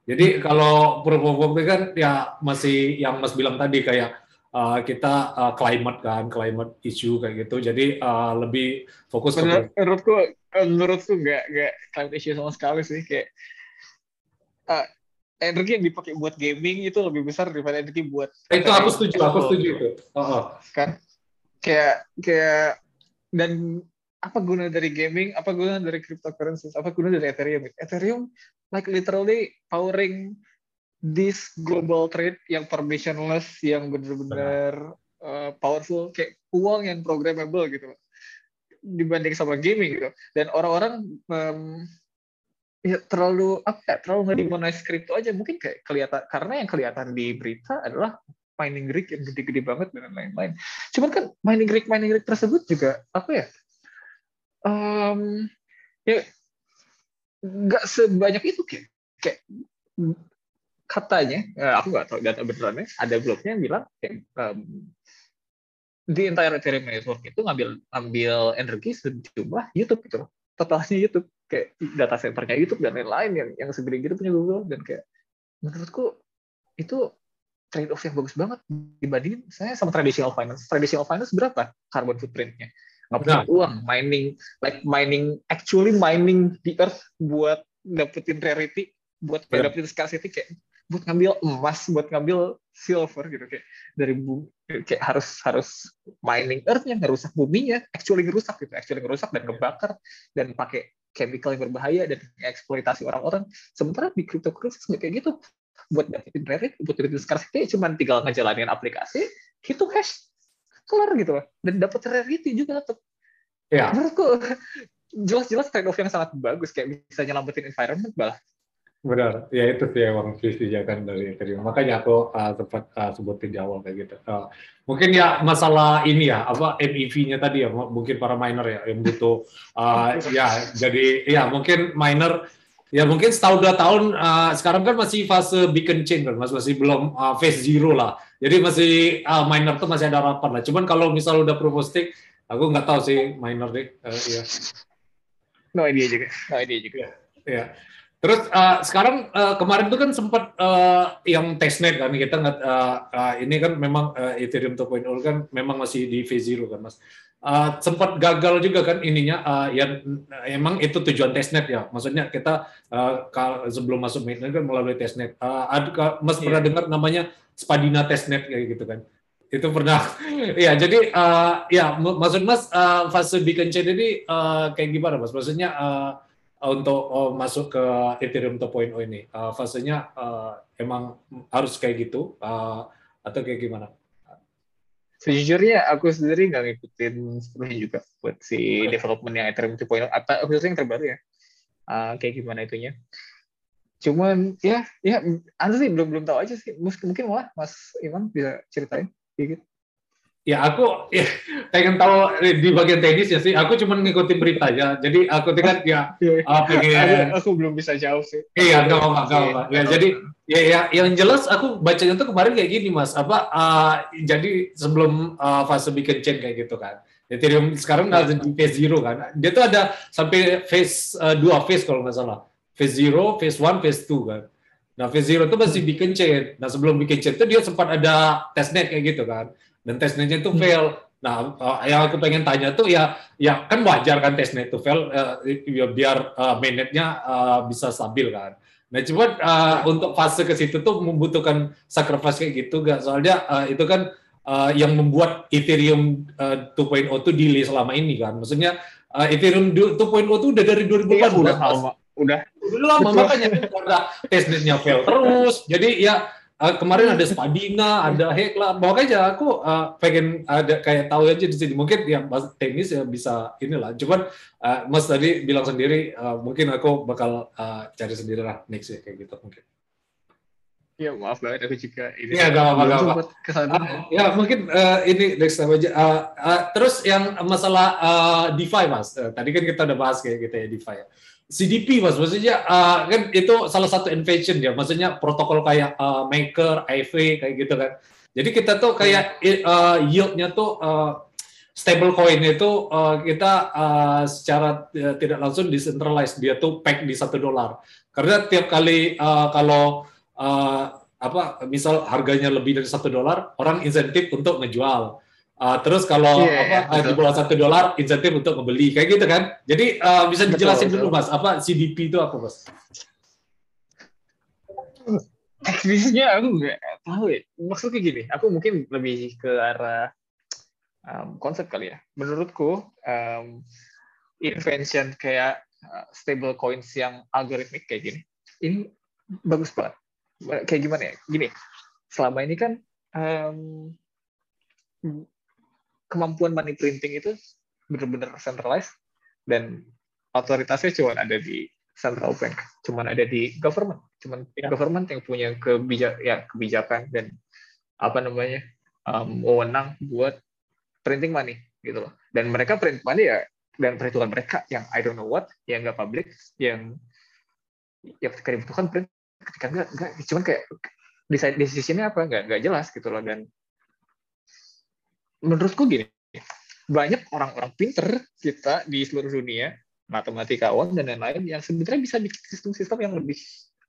Speaker 1: Jadi kalau proof of work kan ya masih yang Mas bilang tadi kayak uh, kita uh, climate kan, climate issue kayak gitu. Jadi uh, lebih fokus
Speaker 2: Menur, ke menurutku menurutku nggak nggak climate issue sama sekali sih kayak uh, energi yang dipakai buat gaming itu lebih besar daripada energi buat
Speaker 1: itu aku setuju aku setuju itu oh, oh.
Speaker 2: kan kayak kayak dan apa guna dari gaming, apa guna dari cryptocurrencies, apa guna dari Ethereum. Ethereum like literally powering this global trade yang permissionless, yang benar-benar uh, powerful, kayak uang yang programmable gitu dibanding sama gaming gitu. Dan orang-orang um, ya terlalu apa ya terlalu nggak dimonize kripto aja mungkin kayak kelihatan karena yang kelihatan di berita adalah mining rig yang gede-gede banget dan lain-lain. Cuman kan mining rig mining rig tersebut juga apa ya? Um, ya nggak sebanyak itu kayak kayak katanya ya aku nggak tahu data benerannya ada blognya yang bilang kayak, um, di entire Ethereum network itu ngambil ambil energi sejumlah YouTube gitu totalnya YouTube kayak data centernya YouTube dan lain-lain yang yang segede gitu punya Google dan kayak menurutku itu trade off yang bagus banget dibandingin saya sama traditional finance traditional finance berapa carbon footprintnya nggak punya nah. uang mining like mining actually mining the earth buat dapetin rarity buat yeah. dapetin scarcity kayak buat ngambil emas buat ngambil silver gitu. Kayak dari bumi kayak harus harus mining earthnya ngerusak buminya. Actually ngerusak gitu actually ngerusak dan ngebakar dan pakai chemical yang berbahaya dan eksploitasi orang-orang. Sementara di cryptocurrency nggak kayak gitu. Buat dapetin rarity buat dapetin scarcity cuma tinggal ngejalanin aplikasi hitung hash kelar gitu loh. Dan dapat rarity juga tetap ya. Menurutku jelas-jelas trade off yang sangat bagus. Kayak bisa nyelamatin environment malah
Speaker 1: Benar, ya itu sih emang visi kan dari Ethereum. Makanya aku uh, sempat uh, sebutin di awal kayak gitu. Uh, mungkin ya masalah ini ya, apa MEV-nya tadi ya, mungkin para miner ya yang butuh, uh, ya jadi ya mungkin miner ya mungkin setahun dua tahun uh, sekarang kan masih fase beacon chain kan, masih masih belum uh, phase zero lah. Jadi masih uh, miner tuh masih ada harapan lah. Cuman kalau misal udah proof of stake, aku nggak tahu sih miner deh. Uh, ya.
Speaker 2: No idea juga. No idea juga.
Speaker 1: Ya. ya. Terus uh, sekarang uh, kemarin itu kan sempat uh, yang testnet kan kita nggak uh, uh, ini kan memang uh, Ethereum 2.0 kan memang masih di phase zero kan mas. Uh, sempat gagal juga kan ininya uh, yang emang itu tujuan testnet ya. Maksudnya kita uh, sebelum masuk mainnet kan melalui testnet. Uh, ada mas yeah. pernah dengar namanya Spadina testnet kayak gitu kan? Itu pernah. *laughs* *laughs* ya jadi uh, ya maksud mas uh, fase beacon chain ini uh, kayak gimana mas? Maksudnya uh, untuk uh, masuk ke Ethereum 2.0 ini? Uh, fasenya uh, emang harus kayak gitu uh, atau kayak gimana?
Speaker 2: Sejujurnya aku sendiri nggak ngikutin sepenuhnya juga buat si development yang Ethereum 2.0 atau khususnya yang terbaru ya. Uh, kayak gimana itunya. Cuman ya ya anda sih belum belum tahu aja sih. Mungkin malah Mas Iman bisa ceritain sedikit.
Speaker 1: Ya aku ya, pengen tahu di bagian teknis ya sih. Aku cuma ngikutin berita aja. Jadi aku kan ya
Speaker 2: uh, *laughs* pengen. Aku, belum bisa jauh sih.
Speaker 1: Iya, nggak apa-apa, nggak apa Ya jadi ya, ya yang jelas aku bacanya tuh kemarin kayak gini mas. Apa uh, jadi sebelum uh, fase bikin chain kayak gitu kan. Ethereum sekarang ada di phase zero kan. Dia tuh ada sampai phase uh, dua phase kalau nggak salah. Phase zero, phase one, phase two kan. Nah phase zero itu masih bikin chain. Nah sebelum bikin chain itu dia sempat ada testnet kayak gitu kan dan testnetnya itu hmm. fail. Nah, uh, yang aku pengen tanya tuh ya, ya kan wajar kan testnet itu fail, uh, ya biar uh, mainnetnya uh, bisa stabil kan. Nah, cuma uh, untuk fase ke situ tuh membutuhkan sacrifice kayak gitu, gak? Soalnya uh, itu kan uh, yang membuat Ethereum uh, 2.0 itu delay selama ini kan. Maksudnya uh, Ethereum 2.0 itu udah dari 2014. Iya,
Speaker 2: udah. Udah.
Speaker 1: Udah lama, makanya karena testnetnya fail terus. Jadi ya Uh, kemarin ada Spadina, ada Hekla. Bawa aja aku uh, pengen ada kayak tahu aja di sini. Mungkin yang teknis ya bisa inilah. Cuman uh, Mas tadi bilang sendiri, uh, mungkin aku bakal uh, cari sendiri lah next ya kayak gitu mungkin.
Speaker 2: Ya maaf banget aku juga
Speaker 1: ini. Ya gak apa-apa. Uh, ya mungkin uh, ini next time aja. Uh, uh, terus yang masalah uh, DeFi mas, uh, tadi kan kita udah bahas kayak gitu ya DeFi ya. CDP mas, maksudnya uh, kan itu salah satu invention ya, maksudnya protokol kayak uh, Maker, IFA kayak gitu kan. Jadi kita tuh kayak uh, yieldnya tuh uh, stable coin itu uh, kita uh, secara uh, tidak langsung decentralized dia tuh peg di satu dolar. Karena tiap kali uh, kalau uh, apa misal harganya lebih dari satu dolar, orang insentif untuk ngejual. Uh, terus kalau yeah, apa di bawah satu dolar insentif untuk membeli kayak gitu kan. Jadi uh, bisa dijelasin betul, dulu mas apa CDP itu apa mas?
Speaker 2: Teknisnya aku nggak tahu ya. Maksudnya gini, aku mungkin lebih ke arah um, konsep kali ya. Menurutku um, invention kayak uh, stable coins yang algoritmik kayak gini, ini bagus banget. Kayak gimana ya? Gini, selama ini kan um, kemampuan money printing itu benar-benar centralized dan otoritasnya cuma ada di central bank, cuman ada di government, cuman ya. government yang punya kebijak ya kebijakan dan apa namanya um, wewenang buat printing money gitu loh. Dan mereka print money ya dan perhitungan mereka yang I don't know what, yang nggak public, yang ya ketika dibutuhkan print, ketika nggak nggak, cuman kayak decisionnya apa nggak nggak jelas gitu loh dan menurutku gini banyak orang-orang pinter kita di seluruh dunia matematika uang dan lain-lain yang sebenarnya bisa bikin sistem-sistem yang lebih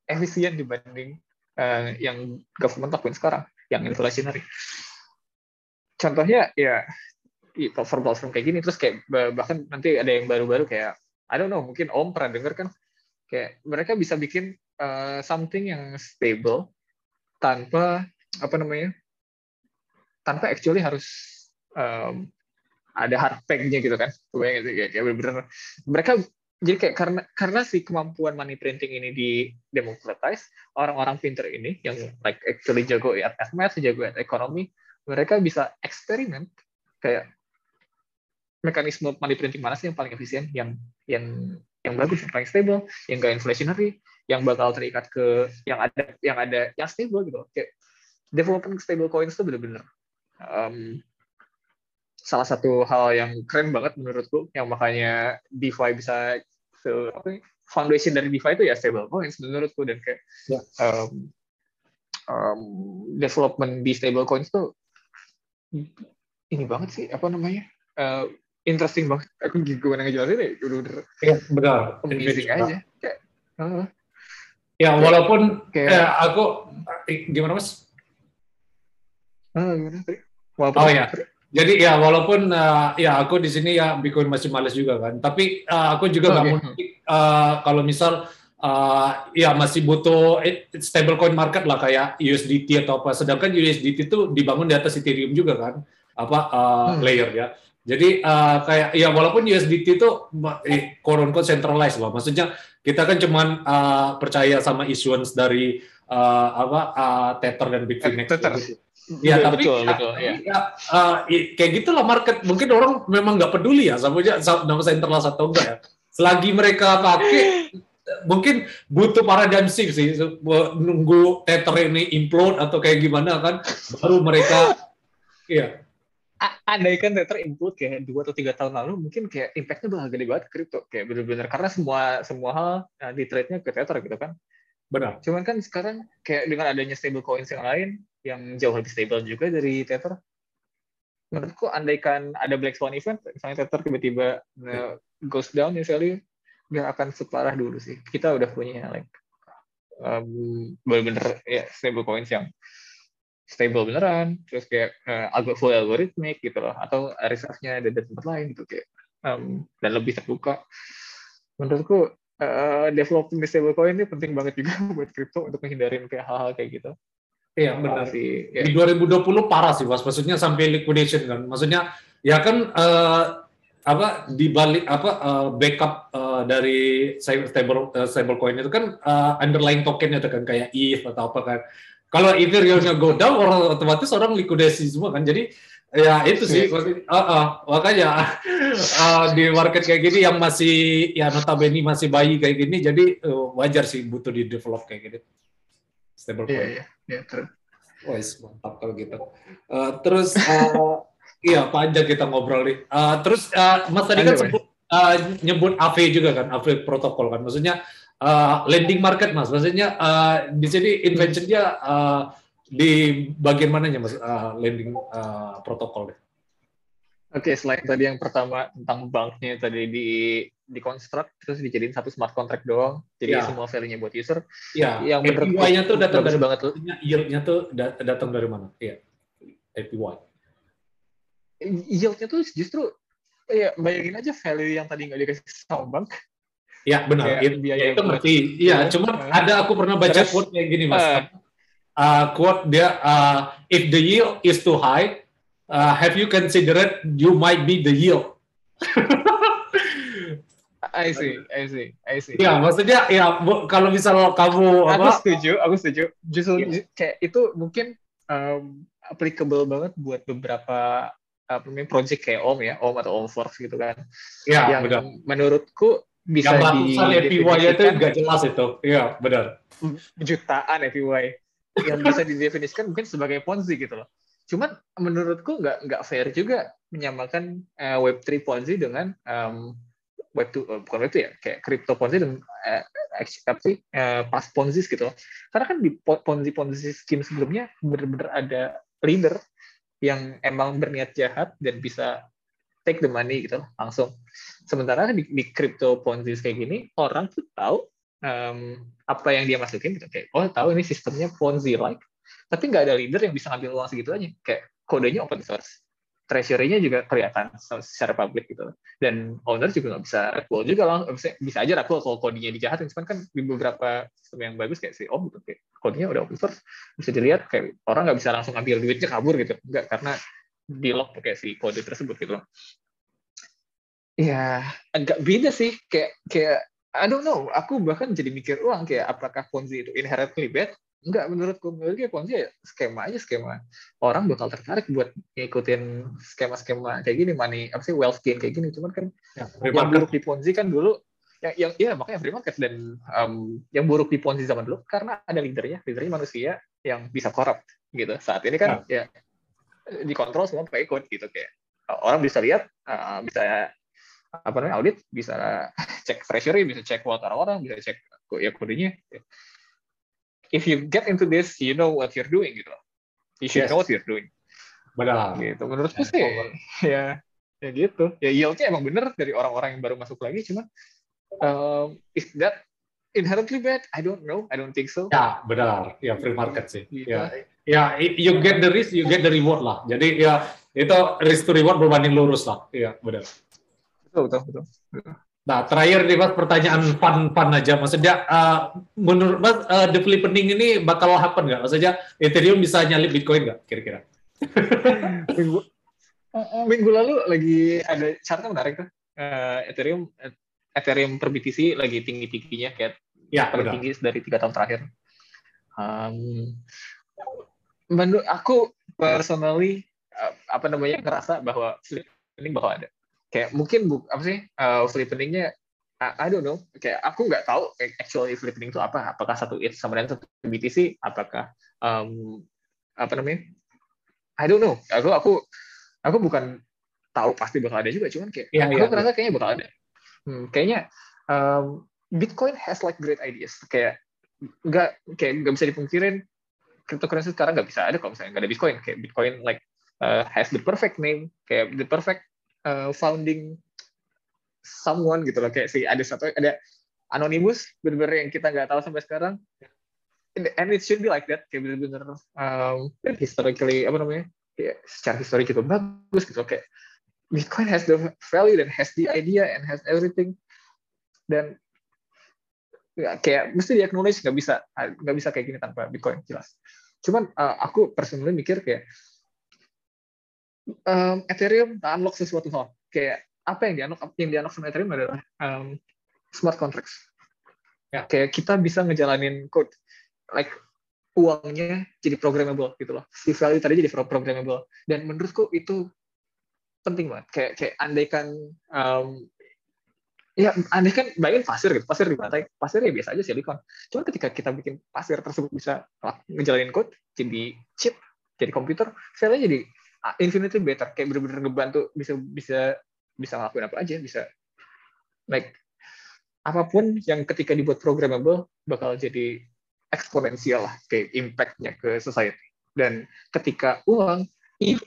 Speaker 2: efisien dibanding uh, yang government lakuin sekarang, yang inflationary. Contohnya ya platform-platform kayak gini, terus kayak bahkan nanti ada yang baru-baru kayak, I don't know, mungkin Om pernah denger kan, kayak mereka bisa bikin uh, something yang stable tanpa apa namanya, tanpa actually harus um, ada hard peg-nya gitu kan. Bayangin sih kayak, kayak bener-bener. Mereka jadi kayak karena karena si kemampuan money printing ini di democratize orang-orang pinter ini yang like actually jago at math jago at ekonomi mereka bisa eksperimen kayak mekanisme money printing mana sih yang paling efisien yang yang yang bagus yang paling stable yang gak inflationary yang bakal terikat ke yang ada yang ada yang stable gitu kayak development stable coins itu bener-bener um, salah satu hal yang keren banget menurutku yang makanya DeFi bisa apa foundation dari DeFi itu ya stable coins menurutku. Dan kayak ya. um, um, development di stable coins tuh ini banget sih apa namanya uh, interesting banget. Aku gimana ngejelasin deh udah udah
Speaker 1: ya benar
Speaker 2: amazing aja. Kayak,
Speaker 1: uh, ya walaupun kayak eh, aku gimana mas?
Speaker 2: Uh, gimana
Speaker 1: walaupun oh ya jadi ya walaupun uh, ya aku di sini ya Bitcoin masih males juga kan, tapi uh, aku juga nggak okay. mau uh, kalau misal uh, ya masih butuh stable coin market lah kayak USDT atau apa. Sedangkan USDT itu dibangun di atas Ethereum juga kan, apa uh, hmm. layer ya. Jadi uh, kayak ya walaupun USDT itu eh, unquote centralized lah, maksudnya kita kan cuman uh, percaya sama issuance dari uh, apa uh, Tether dan Bitfinex. Tether. Gitu. Ya, tapi betul, ya, betul, ya. ya uh, kayak gitulah market. Mungkin orang memang nggak peduli ya sama nama saya internal atau enggak ya. Selagi mereka pakai, mungkin butuh paradigm shift sih. Nunggu tether ini implode atau kayak gimana kan, baru mereka, iya.
Speaker 2: Andaikan tether implode kayak dua atau tiga tahun lalu, mungkin kayak impactnya bakal gede banget kripto. Kayak benar-benar karena semua semua hal nah, di trade-nya ke tether gitu kan.
Speaker 1: Benar.
Speaker 2: Cuman kan sekarang kayak dengan adanya stable coins yang lain, yang jauh lebih stable juga dari Tether. Menurutku andaikan ada Black Swan event, misalnya Tether tiba-tiba uh, goes down value, nggak akan separah dulu sih. Kita udah punya like um, bener-bener ya stable coins yang stable beneran, terus kayak uh, agak full algoritmik gitu loh, atau reserve-nya ada di tempat lain gitu kayak um, dan lebih terbuka. Menurutku uh, developing stablecoin ini penting banget juga *laughs* buat crypto untuk menghindarin kayak hal-hal kayak gitu.
Speaker 1: Iya benar sih. Ya. Di 2020 parah sih mas, maksudnya sampai liquidation kan. Maksudnya ya kan uh, apa di balik apa uh, backup uh, dari stable uh, stablecoin itu kan uh, underlying tokennya itu kan kayak ETH atau apa kan. Kalau Ethereum-nya go down, orang otomatis orang likuidasi semua kan. Jadi ya itu sih, uh, uh, makanya uh, *laughs* di market kayak gini yang masih ya notabene masih bayi kayak gini, jadi uh, wajar sih butuh di develop kayak gitu stablecoin. Iya, iya, iya keren. Mantap kalau gitu. Uh, terus, uh, iya panjang kita ngobrol nih. Uh, terus, uh, Mas tadi kan sebut, uh, nyebut AV juga kan, AV protokol kan. Maksudnya uh, lending market, Mas. Maksudnya uh, di sini invention-nya uh, di bagian mananya, Mas, uh, lending uh, protokol deh?
Speaker 2: Oke, okay, selain tadi yang pertama tentang banknya tadi di di construct terus dijadiin satu smart contract doang, jadi ya. semua value-nya buat user.
Speaker 1: Iya. Yang APY-nya tuh datang dari banget tuh. Yield-nya tuh datang dari mana? Iya. APY.
Speaker 2: Yield-nya tuh justru ya bayangin aja value yang tadi nggak dikasih sama bank.
Speaker 1: Ya benar. Ya, biaya itu ngerti. Iya, cuman uh, ada aku pernah baca terus, quote kayak gini mas. Uh, uh, quote dia, uh, if the yield is too high, uh, have you considered you might be the yield?
Speaker 2: I see, I see, I see.
Speaker 1: Ya, maksudnya ya kalau misal kamu
Speaker 2: aku apa? setuju, aku setuju. Justru yeah. kayak itu mungkin um, applicable banget buat beberapa apa namanya project kayak Om ya, Om atau Om Force gitu kan.
Speaker 1: Iya,
Speaker 2: yang benar. menurutku
Speaker 1: bisa yang ratusan APY itu nggak jelas itu. Iya, benar.
Speaker 2: Jutaan APY yang bisa didefinisikan mungkin sebagai Ponzi gitu loh. Cuman menurutku nggak nggak fair juga menyamakan uh, Web3 Ponzi dengan um, Web2 uh, eh, bukan Web2 ya kayak crypto Ponzi dan uh, apa sih uh, pas Ponzi gitu. Karena kan di Ponzi Ponzi scheme sebelumnya benar-benar ada leader yang emang berniat jahat dan bisa take the money gitu langsung. Sementara di, di crypto Ponzi kayak gini orang tuh tahu um, apa yang dia masukin gitu kayak oh tahu ini sistemnya Ponzi like tapi nggak ada leader yang bisa ngambil uang segitu aja. Kayak kodenya open source. Treasury-nya juga kelihatan secara publik gitu. Dan owner juga nggak bisa recall juga lah. Bisa, bisa aja recall kalau kodenya dijahatin. Cuman kan di beberapa sistem yang bagus kayak si om gitu kayak kodenya udah open source. Bisa dilihat kayak orang nggak bisa langsung ambil duitnya kabur gitu. Nggak karena di lock pakai si kode tersebut gitu. Loh ya agak beda sih. Kayak kayak I don't know. Aku bahkan jadi mikir uang kayak apakah Ponzi itu inherently bad Enggak, menurutku menurutku Ponzi ya skema aja skema. Orang bakal tertarik buat ngikutin skema-skema kayak gini, money apa sih wealth gain kayak gini. Cuman kan ya, yang buruk di Ponzi kan dulu yang yang iya makanya free market dan um, yang buruk di Ponzi zaman dulu karena ada leadernya, leadernya manusia yang bisa korup gitu. Saat ini kan ya, ya dikontrol semua pakai code gitu kayak orang bisa lihat uh, bisa apa namanya audit bisa *laughs* cek treasury bisa cek wallet orang bisa cek ya kodenya if you get into this, you know what you're doing gitu. You should yes. know what you're doing.
Speaker 1: Benar.
Speaker 2: Gitu. Menurutku sih, *laughs* ya, ya gitu. Ya yieldnya emang bener dari orang-orang yang baru masuk lagi, cuman um, is that inherently bad? I don't know. I don't think so.
Speaker 1: Ya, benar. Ya, free market sih. Gitu. Ya, ya, you get the risk, you get the reward lah. Jadi ya itu risk to reward berbanding lurus lah. Iya, benar.
Speaker 2: Betul, betul, betul.
Speaker 1: Nah, terakhir nih Mas, pertanyaan fun-fun aja. Maksudnya, uh, menurut Mas, uh, the flipping ini bakal happen nggak? Maksudnya, Ethereum bisa nyalip Bitcoin nggak, kira-kira? *laughs*
Speaker 2: minggu, minggu lalu lagi ada chartnya menarik tuh. Uh, Ethereum Ethereum per BTC lagi tinggi-tingginya, kayak ya, paling tinggi dari tiga tahun terakhir. Um, menurut aku personally, uh, apa namanya, ngerasa bahwa flipping bahwa ada kayak mungkin bu apa sih uh, flippeningnya I, I don't know. Kayak aku nggak tahu actually flippening itu apa. Apakah satu it sama dengan satu BTC apakah um, apa namanya? I don't know. Aku aku aku bukan tahu pasti bakal ada juga. Cuman kayak ya, aku ya, merasa kayaknya bakal ada. Hmm, kayaknya um, Bitcoin has like great ideas. Kayak nggak kayak nggak bisa dipungkirin cryptocurrency sekarang nggak bisa ada kalau misalnya nggak ada Bitcoin. Kayak Bitcoin like uh, has the perfect name. Kayak the perfect uh, founding someone gitu loh. Kayak si ada satu ada anonymous bener-bener yang kita nggak tahu sampai sekarang. And it should be like that. Kayak bener-bener um, historically apa namanya? Kayak secara histori juga bagus gitu kayak Bitcoin has the value dan has the idea and has everything. Dan ya, kayak mesti di acknowledge nggak bisa nggak bisa kayak gini tanpa Bitcoin jelas. Cuman uh, aku personally mikir kayak um, Ethereum unlock sesuatu hal. Kayak apa yang di unlock yang di unlock sama Ethereum adalah um, smart contracts. Ya. Kayak kita bisa ngejalanin code like uangnya jadi programmable gitu loh. Si value tadi jadi programmable. Dan menurutku itu penting banget. Kayak kayak andaikan um, ya aneh kan bayangin pasir gitu, pasir di pantai, pasir ya biasa aja silikon. Cuma ketika kita bikin pasir tersebut bisa ngejalanin code, jadi chip, jadi komputer, value jadi infinitely better. Kayak bener-bener ngebantu bisa bisa bisa ngelakuin apa aja bisa. Like apa pun yang ketika dibuat programmable bakal jadi eksponensial lah kayak impactnya ke society. Dan ketika uang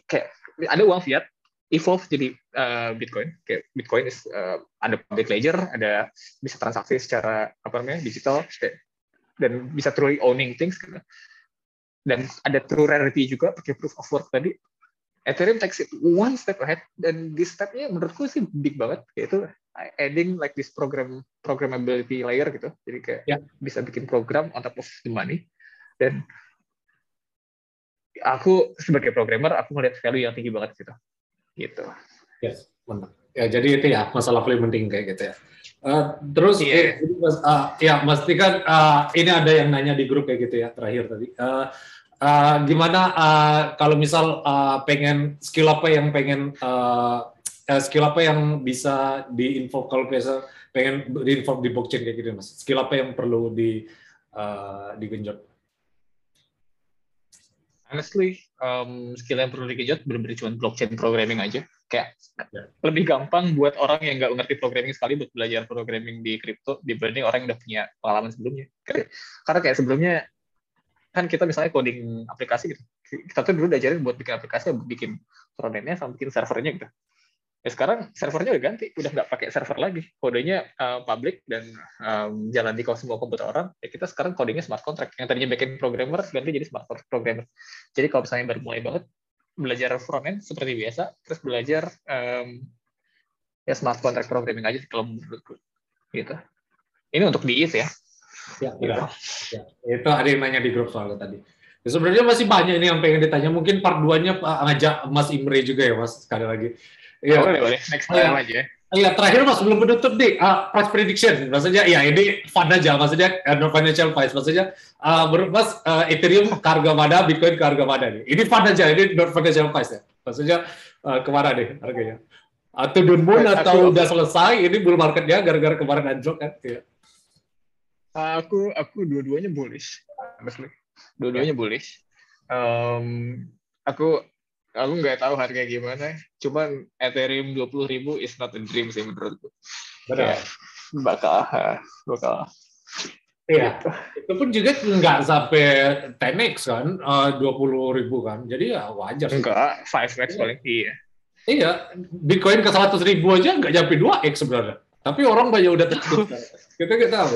Speaker 2: kayak ada uang fiat evolve jadi uh, Bitcoin. Kayak Bitcoin is uh, ada public ledger ada bisa transaksi secara apa namanya digital kayak, dan bisa truly owning things gitu. dan ada true rarity juga pakai proof of work tadi Ethereum takes it one step ahead dan di stepnya menurutku sih big banget yaitu adding like this program programmability layer gitu. Jadi kayak yeah. bisa bikin program on top of the money. Dan aku sebagai programmer aku melihat value yang tinggi banget gitu gitu.
Speaker 1: Yes benar. Ya jadi itu ya masalah paling penting kayak gitu ya. Uh, terus yeah. eh, uh, ya pasti kan uh, ini ada yang nanya di grup kayak gitu ya terakhir tadi. Uh, Uh, gimana uh, kalau misal uh, pengen skill apa yang pengen uh, skill apa yang bisa diinfo kalau biasa pengen diinfo di blockchain kayak gitu mas? Skill apa yang perlu di uh, digenjot?
Speaker 2: Honestly, um, skill yang perlu digenjot benar-benar cuma blockchain programming aja. Kayak yeah. lebih gampang buat orang yang nggak ngerti programming sekali buat belajar programming di crypto dibanding orang yang udah punya pengalaman sebelumnya. Karena kayak sebelumnya kan kita misalnya coding aplikasi gitu. Kita tuh dulu diajarin buat bikin aplikasi bikin frontendnya sama bikin servernya gitu. Ya sekarang servernya udah ganti udah nggak pakai server lagi. Kodenya uh, public dan um, jalan di semua komputer orang ya kita sekarang codingnya smart contract. Yang tadinya backend programmer ganti jadi smart contract programmer. Jadi kalau misalnya baru mulai banget belajar frontend seperti biasa terus belajar um, ya smart contract programming aja kalau menurutku. Gitu. Ini untuk di ya
Speaker 1: Ya, ya. ya. Itu ada yang nanya di grup soalnya tadi. Ya, sebenarnya masih banyak ini yang pengen ditanya. Mungkin part 2-nya ngajak Mas Imre juga ya, Mas, sekali lagi.
Speaker 2: Ya. Boleh, boleh. Next time ya. aja.
Speaker 1: Iya, terakhir Mas, belum menutup nih, uh, price prediction. Maksudnya, ya ini fun aja. Maksudnya, uh, non financial price. Maksudnya, uh, menurut Mas, uh, Ethereum ke harga mana, Bitcoin ke harga mana nih? Ini fun aja, ini non financial price ya. Maksudnya, uh, ke mana nih harganya? Atau the moon, atau udah selesai, ini bull marketnya gara-gara kemarin anjlok kan? Ya.
Speaker 2: Aku aku dua-duanya bullish, honestly. Dua-duanya bullish. Um, aku aku nggak tahu harga gimana. Cuman Ethereum dua puluh ribu is not a dream sih menurutku.
Speaker 1: Benar. Ya,
Speaker 2: bakal bakal.
Speaker 1: Iya. Gitu. Itu pun juga nggak sampai 10x kan, eh, dua puluh ribu kan. Jadi ya wajar.
Speaker 2: Enggak, 5x paling. Iya.
Speaker 1: Iya, Bitcoin ke seratus ribu aja nggak nyampe 2x sebenarnya. Tapi orang banyak udah takut. kita kita tahu.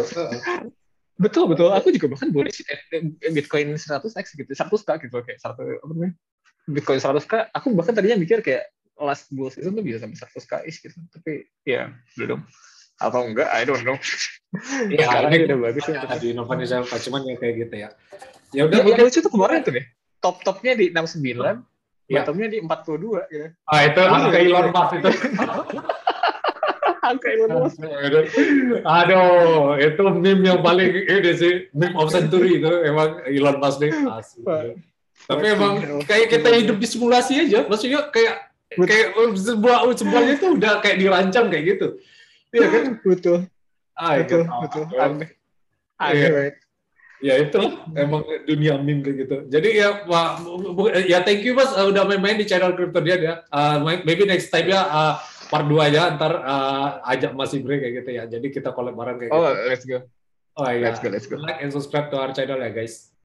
Speaker 2: Betul betul. Aku juga bahkan boleh Bitcoin 100x gitu, 100 k gitu kayak satu apa namanya? Bitcoin 100 k. Aku bahkan tadinya mikir kayak last bull season tuh bisa sampai 100 k is gitu. Tapi ya belum. Apa enggak? I don't know.
Speaker 1: Ya, sekarang ini udah bagus ya. Di Nova Nizal cuman ya kayak gitu ya.
Speaker 2: Ya udah. Yang lucu tuh kemarin tuh deh. Top topnya di 69, ya. bottomnya di 42 gitu.
Speaker 1: Ah itu angka Elon Musk itu. *laughs*
Speaker 2: angka Elon Musk.
Speaker 1: Aduh, itu meme yang paling ini sih, meme of century itu emang Elon Musk nih. Tapi emang kayak kita hidup di simulasi aja, maksudnya kayak kayak sebuah sebuahnya itu udah kayak dirancang kayak gitu.
Speaker 2: Iya kan? *laughs* Betul.
Speaker 1: Ah,
Speaker 2: betul, betul. Aneh.
Speaker 1: Aneh, ya itu emang dunia meme kayak gitu. Jadi ya Pak ya thank you Mas udah main-main di channel Crypto dia ya. Uh, maybe next time ya uh, part 2 aja ntar uh, ajak Mas Ibre kayak gitu ya. Jadi kita collab bareng kayak
Speaker 2: oh,
Speaker 1: gitu.
Speaker 2: Oh, let's go.
Speaker 1: Oh iya. Let's go, let's go. Like and subscribe to our channel ya guys.